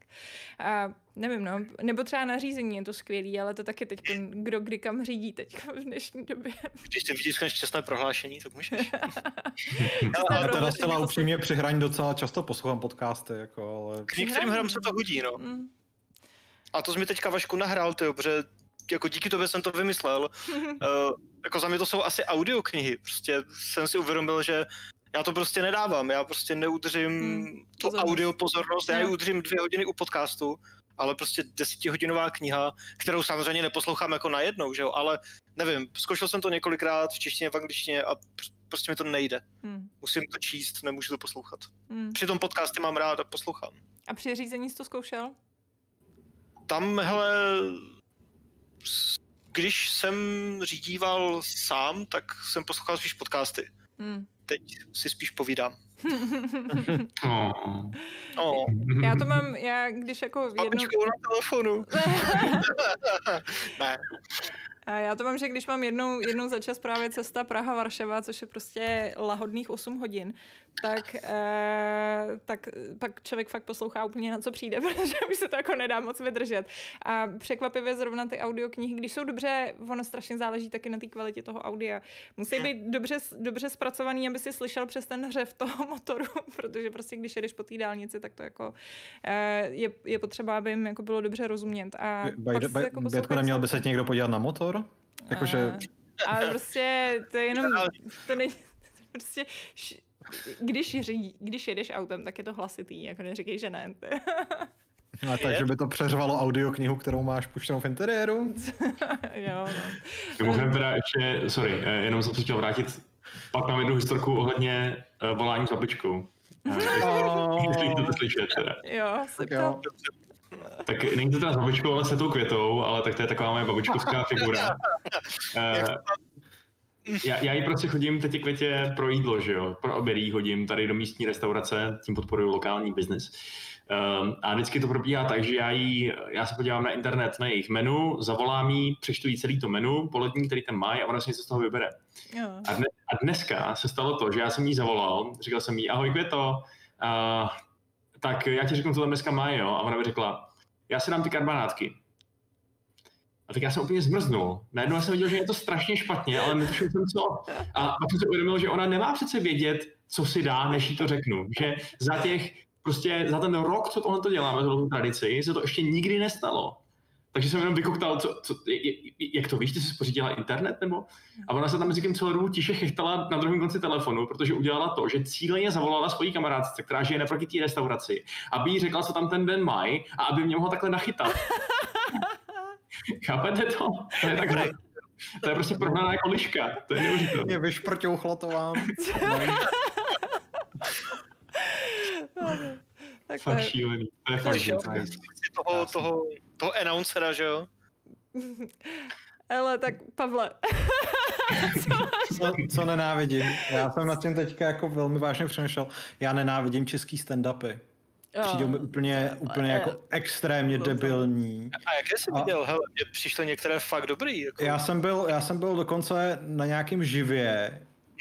A nevím, no, nebo třeba nařízení je to skvělý, ale to taky teď, kdo kdy kam řídí teď v dnešní době. Když si vytiskneš čestné prohlášení, tak můžeš. no, ale teda zcela upřímně při hraní docela často poslouchám podcasty, jako, ale... K některým hrám se to hodí, no. Mm. A to jsi mi teďka Vašku nahrál, ty, protože jako díky tobě jsem to vymyslel. uh, jako za mě to jsou asi audioknihy. Prostě jsem si uvědomil, že já to prostě nedávám. Já prostě neudržím hmm, tu audio pozornost. Já ji udržím dvě hodiny u podcastu, ale prostě desetihodinová kniha, kterou samozřejmě neposlouchám jako najednou, že jo, ale nevím, zkoušel jsem to několikrát v češtině, v angličtině a prostě mi to nejde. Hmm. Musím to číst, nemůžu to poslouchat. Hmm. Přitom podcasty mám rád a poslouchám. A při řízení jsi to zkoušel? Tam, hele, když jsem řídíval sám, tak jsem poslouchal spíš podcasty. Hmm. Teď si spíš povídám. Oh. Oh, já to mám, já když jako jednou... na telefonu. ne, A já to mám, že když mám jednou, jednou za čas právě cesta Praha-Varšava, což je prostě lahodných 8 hodin, tak, eh, tak pak člověk fakt poslouchá úplně na co přijde, protože už se to jako nedá moc vydržet. A překvapivě zrovna ty audioknihy, když jsou dobře, ono strašně záleží taky na té kvalitě toho audia. Musí být dobře, dobře zpracovaný, aby si slyšel přes ten hřev toho motoru, protože prostě když jedeš po té dálnici, tak to jako eh, je, je potřeba, aby jim jako bylo dobře rozumět. A By, by, by, jako Bětko, neměl by se tě někdo podívat na motor? Jakože, A, ale prostě to je jenom, to není, prostě, když, ří, když jedeš autem, tak je to hlasitý, jako neříkej, že ne. a takže by to přeřvalo audioknihu, kterou máš puštěnou v interiéru? jo, no. Mimochodem teda ještě, sorry, eh, jenom jsem se chtěl vrátit, pak mám jednu historku ohledně uh, volání s babičkou. Eh, Jestli chcete slyšet teda. Jo, Tak tak jo. to, Tak není to teda s babičkou, ale s tou květou, ale tak to je taková moje babičkovská figura. Já, já jí prostě chodím teď květě pro jídlo, že jo, pro oběd jí chodím tady do místní restaurace, tím podporuju lokální biznis. Um, a vždycky to probíhá tak, že já, jí, já se podívám na internet na jejich menu, zavolám jí, přečtu jí celý to menu, polední, který tam má a ona si něco z toho vybere. jo. A, dne, a dneska se stalo to, že já jsem jí zavolal, říkal jsem jí, ahoj Květo, uh, tak já ti řeknu, co tam dneska má, jo? A ona mi řekla, já si dám ty karbanátky. A tak já jsem úplně zmrznul. Najednou jsem viděl, že je to strašně špatně, ale netušil jsem co. A pak jsem si uvědomil, že ona nemá přece vědět, co si dá, než jí to řeknu. Že za těch, prostě za ten rok, co tohle to děláme, tohle tradici, se to ještě nikdy nestalo. Takže jsem jenom vykoktal, co, co, jak to víš, ty jsi pořídila internet, nebo? A ona se tam mezi tím celou dobu tiše chechtala na druhém konci telefonu, protože udělala to, že cíleně zavolala svojí kamarádce, která žije naproti té restauraci, aby jí řekla, co tam ten den mají a aby mě mohla takhle nachytat. Chápete to? To je takhle. To je prostě prohnaná jako liška. To je neuvěřitelné. Mě vyšprťouchlo to vám. tak to Fakt je, šílený. To je To fakt šílený. toho, toho, toho announcera, že jo? ale tak Pavle, Co, co nenávidím? Já jsem nad tím teďka jako velmi vážně přemýšlel. Já nenávidím český stand-upy. Přijdou mi úplně, úplně jako extrémně debilní. A jaké jsi A- viděl? Hele, mně přišly některé fakt dobrý. Jako, Já jsem byl, já jsem byl dokonce na nějakém živě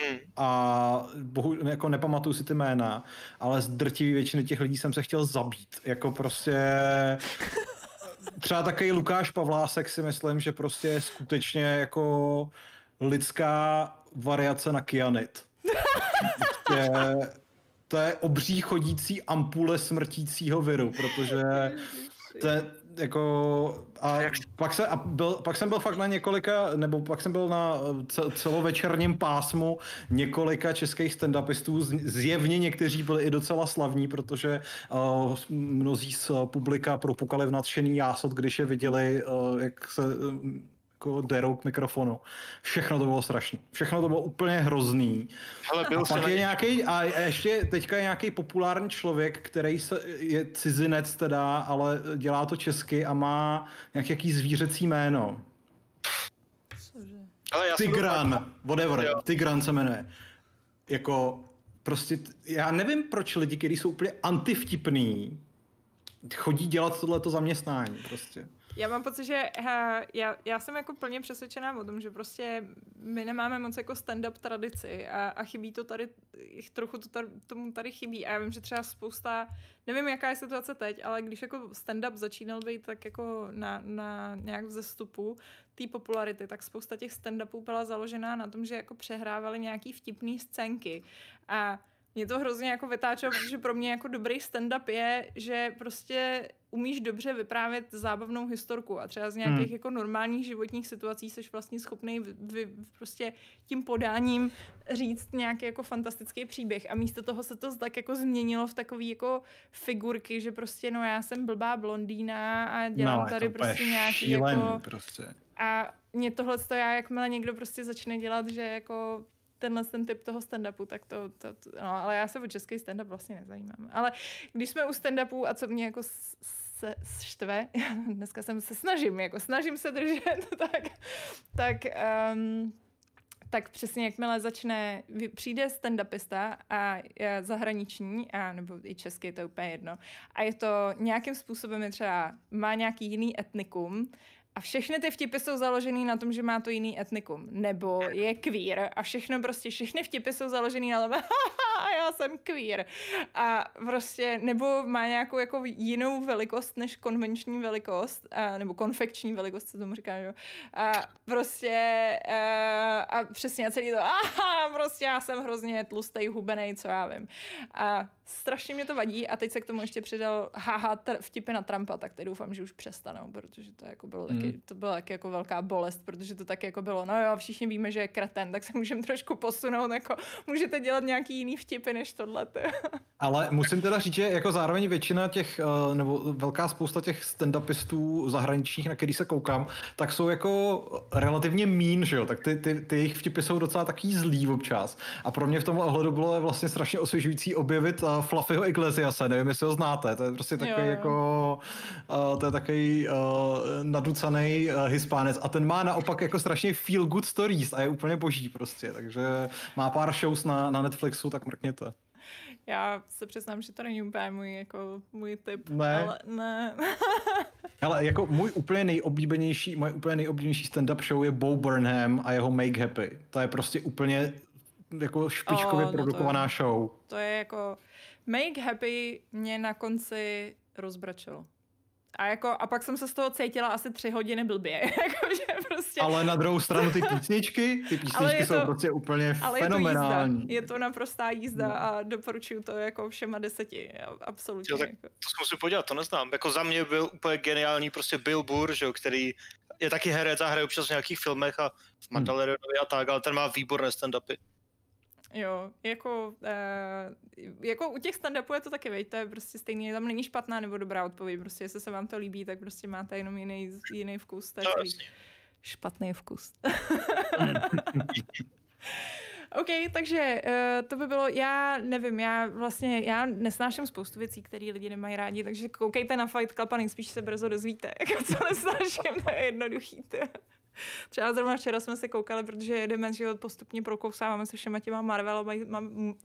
Hmm. a bohu, jako nepamatuju si ty jména, ale z drtivé většiny těch lidí jsem se chtěl zabít. Jako prostě třeba takový Lukáš Pavlásek si myslím, že prostě je skutečně jako lidská variace na kyanit. Prostě, to je obří chodící ampule smrtícího viru, protože to je jako a pak, se, a byl, pak jsem byl fakt na několika, nebo pak jsem byl na ce- celovečerním pásmu několika českých stand-upistů, zjevně někteří byli i docela slavní, protože uh, mnozí z publika propukali v nadšený jásot, když je viděli, uh, jak se jako derou k mikrofonu. Všechno to bylo strašné. Všechno to bylo úplně hrozný. Hele, byl A pak je nějaký, a ještě teďka je nějaký populární člověk, který se, je cizinec teda, ale dělá to česky a má nějaký zvířecí jméno. Hele, já Tigran, whatever, Jo. Tigran se jmenuje. Jako, prostě, já nevím, proč lidi, kteří jsou úplně antivtipný, chodí dělat tohleto zaměstnání prostě. Já mám pocit, že uh, já, já jsem jako plně přesvědčená o tom, že prostě my nemáme moc jako stand-up tradici a, a chybí to tady, trochu to tady, tomu tady chybí. A já vím, že třeba spousta, nevím, jaká je situace teď, ale když jako stand-up začínal být tak jako na, na nějak vzestupu té popularity, tak spousta těch stand-upů byla založená na tom, že jako přehrávali nějaký vtipný scénky. A mě to hrozně jako vytáčelo, protože pro mě jako dobrý stand-up je, že prostě umíš dobře vyprávět zábavnou historku a třeba z nějakých Hmm. jako normálních životních situací jsi vlastně schopný vy, vy, prostě tím podáním říct nějaký jako fantastický příběh a místo toho se to tak jako změnilo v takový jako figurky, že prostě no já jsem blbá blondýna a dělám no, tady prostě nějaký jako prostě. a mě tohle to já, jakmile někdo prostě začne dělat, že jako tenhle ten typ toho stand-upu, tak to, to, to, no, ale já se o český stand-up vlastně nezajímám. Ale když jsme u stand-upu a co mě jako se štve, dneska jsem se snažím, jako snažím se držet, tak, tak um, tak přesně jakmile začne, přijde stand-upista a je zahraniční, a, nebo i český, to je úplně jedno, a je to nějakým způsobem je třeba, má nějaký jiný etnikum a všechny ty vtipy jsou založený na tom, že má to jiný etnikum. Nebo je queer a všechno prostě, všechny vtipy jsou založený na tom, já jsem queer. A prostě, nebo má nějakou jako jinou velikost než konvenční velikost, a, nebo konfekční velikost, co tomu říká, jo. A prostě, a, a přesně celý to, aha, prostě já jsem hrozně tlustý, hubený, co já vím. A strašně mě to vadí a teď se k tomu ještě přidal haha vtipy na Trumpa, tak teď doufám, že už přestanou, protože to jako bylo taky, mm. to byla taky jako velká bolest, protože to taky jako bylo, no jo, všichni víme, že je kreten, tak se můžeme trošku posunout, jako můžete dělat nějaký jiný vtipy než tohle. Ale musím teda říct, že jako zároveň většina těch, eh, nebo velká spousta těch stand-upistů zahraničních, na který se koukám, tak jsou jako relativně mín, že jo, tak ty, ty, ty jejich vtipy jsou docela takový zlý občas. A pro mě v tomhle ohledu bylo vlastně strašně osvěžující objevit uh, Fluffyho Iglesiase, nevím, jestli ho znáte, to je prostě takový jo, jo. jako, uh, to je takový uh, naducaný uh, hispánec a ten má naopak jako strašně feel good stories a je úplně boží prostě, takže má pár shows na, na Netflixu, tak mrkněte. Já se přiznám, že to není úplně můj, jako, můj typ, ne. ale ne. ale jako můj úplně nejoblíbenější, můj úplně nejoblíbenější stand-up show je Bo Burnham a jeho Make Happy. To je prostě úplně jako špičkově oh, no produkovaná to, show. To je jako, Make Happy mě na konci rozbračilo. A, jako, a pak jsem se z toho cítila asi tři hodiny blbě. jako, že prostě... Ale na druhou stranu ty písničky, ty písničky to, jsou prostě úplně ale fenomenální. Je to, jízda. je to naprostá jízda no. a doporučuju to jako všema deseti. Absolutně. Jo, tak jako. to zkusím podívat, to neznám. Jako za mě byl úplně geniální prostě Bill Burr, že, který je taky herec a hraje občas v nějakých filmech a v Mandalorianovi a tak, ale ten má výborné stand-upy. Jo, jako, uh, jako u těch stand-upů je to taky, veď, to je prostě stejný, tam není špatná nebo dobrá odpověď, prostě jestli se vám to líbí, tak prostě máte jenom jiný, jiný vkus, to je no, špatný vkus. OK, takže uh, to by bylo, já nevím, já vlastně, já nesnáším spoustu věcí, které lidi nemají rádi, takže koukejte na Fight Club a nejspíš se brzo dozvíte, jako co nesnáším, to je jednoduchý. Tě. Třeba zrovna včera jsme se koukali, protože jedeme, že postupně prokousáváme se všema těma Marvelovými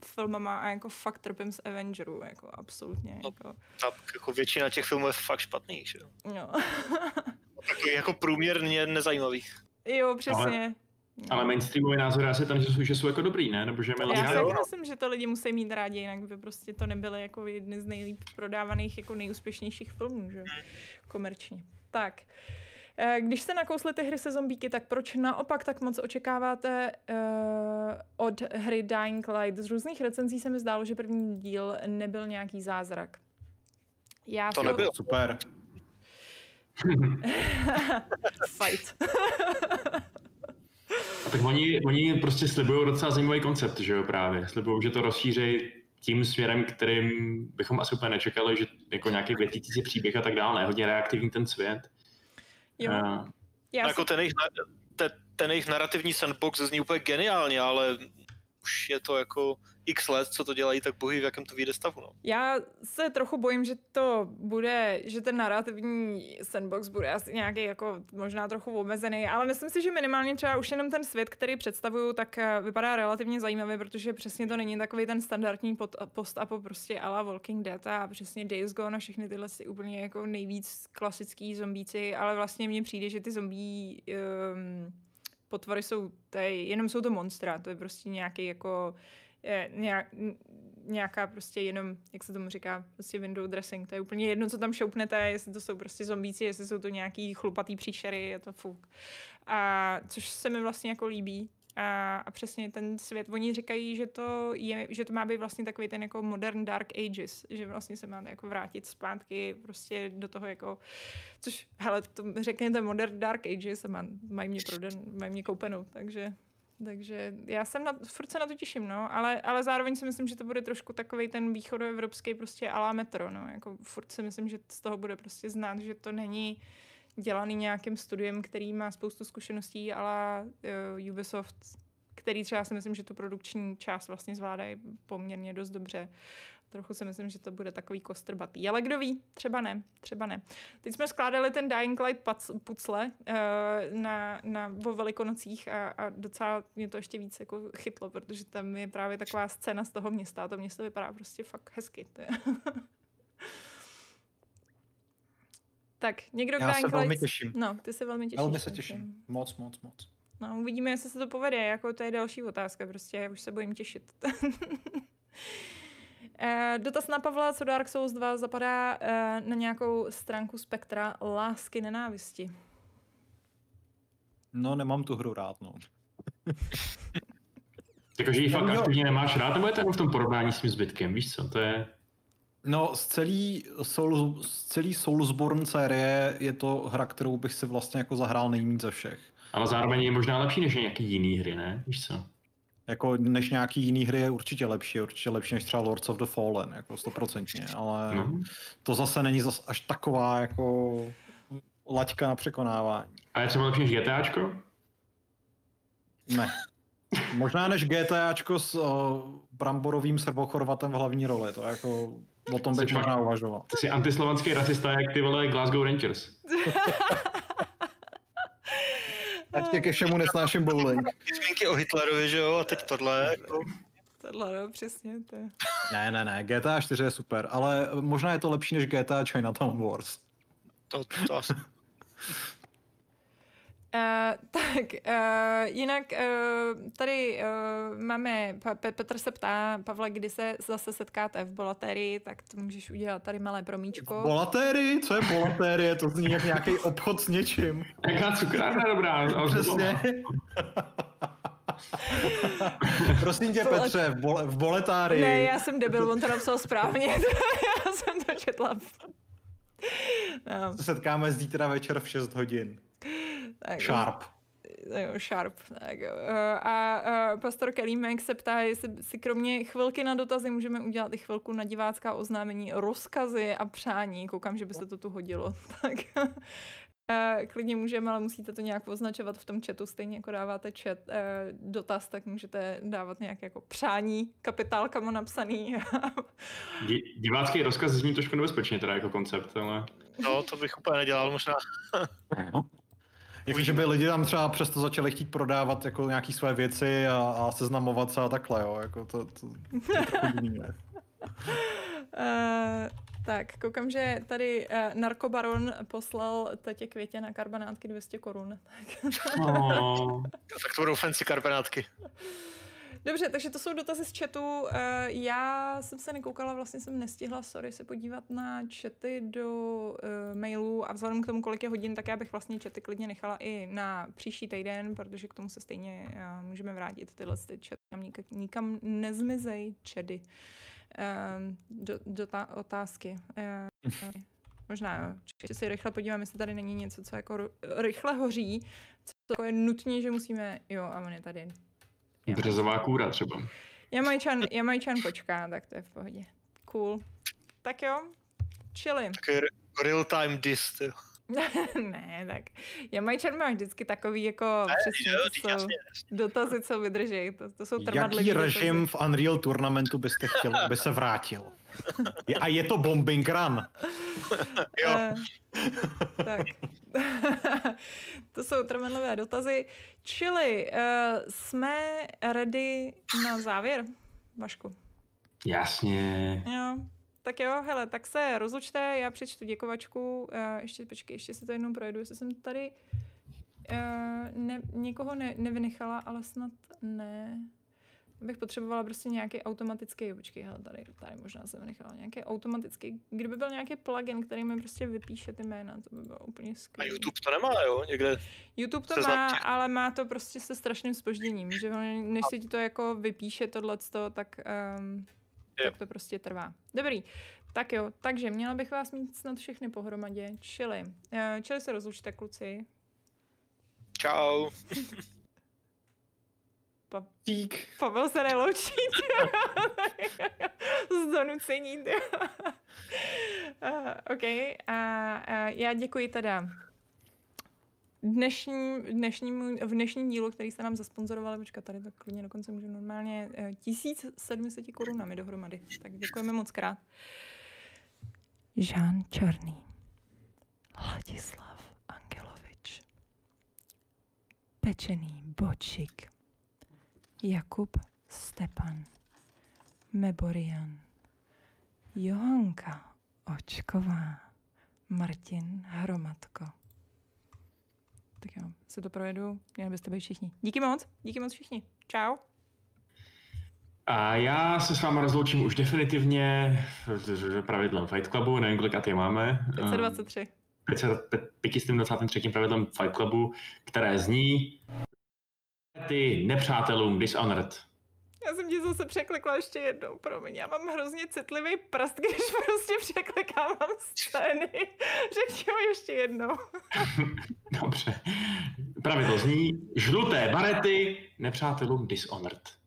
filmama a jako fakt trpím z Avengerů, jako absolutně. No, jako. Tak jako většina těch filmů je fakt špatných, že jo? No. Takový jako průměrně nezajímavých. Jo, přesně. Ale... Ale mainstreamový názor asi tam, že jsou, že jsou jako dobrý, ne? Nebo že Já si myslím, že to lidi musí mít rádi, jinak by prostě to nebyly jako jedny z nejlíp prodávaných, jako nejúspěšnějších filmů, že? Komerčně. Tak. Když se nakousli ty hry se zombíky, tak proč naopak tak moc očekáváte uh, od hry Dying Light? Z různých recenzí se mi zdálo, že první díl nebyl nějaký zázrak. Já to nebyl. Super. Fight. A tak oni, oni prostě slibují docela zajímavý koncept, že jo, právě. Slibují, že to rozšíří tím směrem, kterým bychom asi úplně nečekali, že jako nějaký větící příběh a tak dále, ne, hodně reaktivní ten svět. Jo. Uh, Já jako ten jejich, ten, ten jejich narrativní sandbox zní úplně geniálně, ale už je to jako x let, co to dělají, tak bohy v jakém to vyjde stavu. No. Já se trochu bojím, že to bude, že ten narrativní sandbox bude asi nějaký jako možná trochu omezený, ale myslím si, že minimálně třeba už jenom ten svět, který představuju, tak eh, vypadá relativně zajímavě, protože přesně to není takový ten standardní post po prostě ala Walking Dead a přesně Days Gone a všechny tyhle si úplně jako nejvíc klasický zombíci, ale vlastně mně přijde, že ty zombí um, potvory jsou, tady, jenom jsou to monstra, to je prostě nějaký jako nějak, nějaká prostě jenom, jak se tomu říká, prostě window dressing. To je úplně jedno, co tam šoupnete, jestli to jsou prostě zombíci, jestli jsou to nějaký chlupatý příšery, je to fuk. A což se mi vlastně jako líbí. A, a přesně ten svět, oni říkají, že to, je, že to má být vlastně takový ten jako modern dark ages, že vlastně se máte jako vrátit zpátky prostě do toho jako, což, hele, to řekněte modern dark ages a má, mají mě prodan, mají mě koupenou, takže takže já jsem na, furt se na to těším, no, ale, ale zároveň si myslím, že to bude trošku takový ten východoevropský prostě alá metro, no, jako furt si myslím, že z toho bude prostě znát, že to není dělaný nějakým studiem, který má spoustu zkušeností, ale uh, Ubisoft, který třeba si myslím, že tu produkční část vlastně zvládají poměrně dost dobře. Trochu si myslím, že to bude takový kostrbatý. Ale kdo ví, třeba ne, třeba ne. Teď jsme skládali ten Dying Light pucle uh, na, na, o velikonocích a, a docela mě to ještě víc jako chytlo, protože tam je právě taková scéna z toho města a to město vypadá prostě fakt hezky. Tak, někdo k Já se Dying velmi Light... těším. No, ty se velmi těšíš. Velmi se myslím. těším. Moc, moc, moc. No, uvidíme, jestli se to povede, jako to je další otázka, prostě já už se bojím těšit. Eh, Dotaz na Pavla, co Dark Souls 2 zapadá eh, na nějakou stránku spektra lásky nenávisti. No, nemám tu hru rád, no. Jakože ji fakt měl- aktivně nemáš rád, nebo je to v tom porovnání s tím zbytkem, víš co, to je... No, z celý, Soul, z celý Soulsborne série je to hra, kterou bych si vlastně jako zahrál nejméně ze všech. Ale zároveň je možná lepší než nějaký jiný hry, ne? Víš co? Jako než nějaký jiný hry je určitě lepší, určitě lepší než třeba Lords of the Fallen, jako stoprocentně, ale No. to zase není zas až taková jako laťka na překonávání. A je třeba lepší než GTAčko? Ne. Možná než GTAčko s uh, bramborovým srbochorvatem v hlavní roli, to jako o tom bych možná uvažoval. Ty jsi antislovanský rasista, jak ty vole Glasgow Rangers. Ať tě ke všemu nesnáším bowling. Zmínky o Hitlerovi, že jo, a teď tohle. Jako, Tohle, no, přesně, to je. Ne, ne, ne, GTA 4 je super, ale možná je to lepší než GTA Chinatown Wars. to, to asi. Uh, tak, uh, jinak uh, tady uh, máme, pa, Pe- Petr se ptá, Pavle, kdy se zase setkáte v Bolatérii, tak to můžeš udělat tady malé promíčko. Bolatéry? Co je bolatérie? To zní jak nějaký obchod s něčím. Jaká cukrárna dobrá. Přesně. Prosím tě, Petře, v, bole, v boletárii. Ne, já jsem debil, on to napsal správně, já jsem to četla. No, se setkáme zítra večer v 6 hodin. Tak, Sharp. Jo, sharp. Tak, jo. Eh, a uh, pastor Kelímek se ptá, jestli si kromě chvilky na dotazy můžeme udělat i chvilku na divácká oznámení, rozkazy a přání. Koukám, že by se to tu hodilo. Tak uh, klidně můžeme, ale musíte to nějak označovat v tom chatu. Stejně jako dáváte chat, uh, dotaz, tak můžete dávat nějak jako přání kapitálkama napsaný. Di- divácký rozkaz zní trošku nebezpečně teda jako koncept, ale... No, to bych úplně nedělal možná. Jakože by lidi tam třeba přesto začali chtít prodávat jako nějaký své věci a, a seznamovat se a takhle, jo. Jako to, to, to je trochu divný, ne? Uh, tak, koukám, že tady uh, narkobaron poslal tetě Květě na karbanátky 200 korun. Tak. No, Tak to budou fancy karpenátky. Dobře, takže to jsou dotazy z chatu. Eh, Já jsem se nekoukala, vlastně jsem nestihla, sorry, se podívat na chaty do uh, mailů a vzhledem k tomu, kolik je hodin, tak já bych vlastně chaty klidně nechala i na příští týden, protože k tomu se stejně uh, můžeme vrátit. Tyhle ty chaty nám nikam, nikam nezmizej, čedy. Um, do, do ta otázky. Možná. Ještě si rychle podívám, jestli tady není něco, co jako rychle hoří, co jako je nutně, že musíme, jo, a on je tady. Březová kůra třeba. Jamajčan, Jamajčan počká, tak to je v pohodě. Cool. Tak jo, chili. Takový real time diss, ty. ne, tak Jamajčan má vždycky takový jako přesně, jo, jsou jasně. dotazy, co vydrží. To, to jsou Jaký dotazy. režim v Unreal Tournamentu byste chtěli, aby se vrátil? A je to bombing run. Jo. Eh, tak. to jsou trmadlivé dotazy. Čili uh, jsme ready na závěr, Vašku? Jasně. Jo, tak jo, hele, tak se rozlučte, já přečtu děkovačku, uh, ještě, počkej, ještě si to jednou projedu, jestli jsem tady uh, ne, někoho ne, nevynechala, ale snad ne. Bych potřebovala prostě nějaký automatický, počkej, hele, tady, tady možná jsem vynechala nějaký automatický, kdyby byl nějaký plugin, který mi prostě vypíše ty jména, to by bylo úplně A skvělé. YouTube to nemá, jo? Někde. YouTube to má, těch- ale má to prostě se strašným spožděním, že on- než se ti to jako vypíše tohleto, tak, um, tak to prostě trvá. Dobrý, tak jo, takže měla bych vás mít snad všechny pohromadě, čili, uh, čili se rozlučte kluci, Čau. pa- Tík. Pavel se neloučí, z donucení, uh, OK, a uh, já děkuji teda dnešní, dnešnímu, v dnešním dílu, který jste nám zasponzorovali, počkat, tady tak klidně dokonce můžu normálně, eh, 1700 korunami dohromady. Tak děkujeme moc krát. Žán Černý, Ladislav Angelovič, Pečený Bočik, Jakub Stepan, Meborian, Johanka Očková, Martin Hromadko. Tak jo, se to projedu, měli byste být všichni. Díky moc, díky moc všichni. Čau. A já se s vámi rozloučím už definitivně pravidlem Fight Clubu, nevím, kolik je máme. 523. 523. pravidlem Fight Clubu, které zní ty nepřátelům Dishonored. Já jsem ti zase překlikla ještě jednou, promiň. Já mám hrozně citlivý prst, když prostě překlikávám scény. Řekni mi ještě jednou. Dobře. Pravidlo zní žluté barety nepřátelům Dishonored.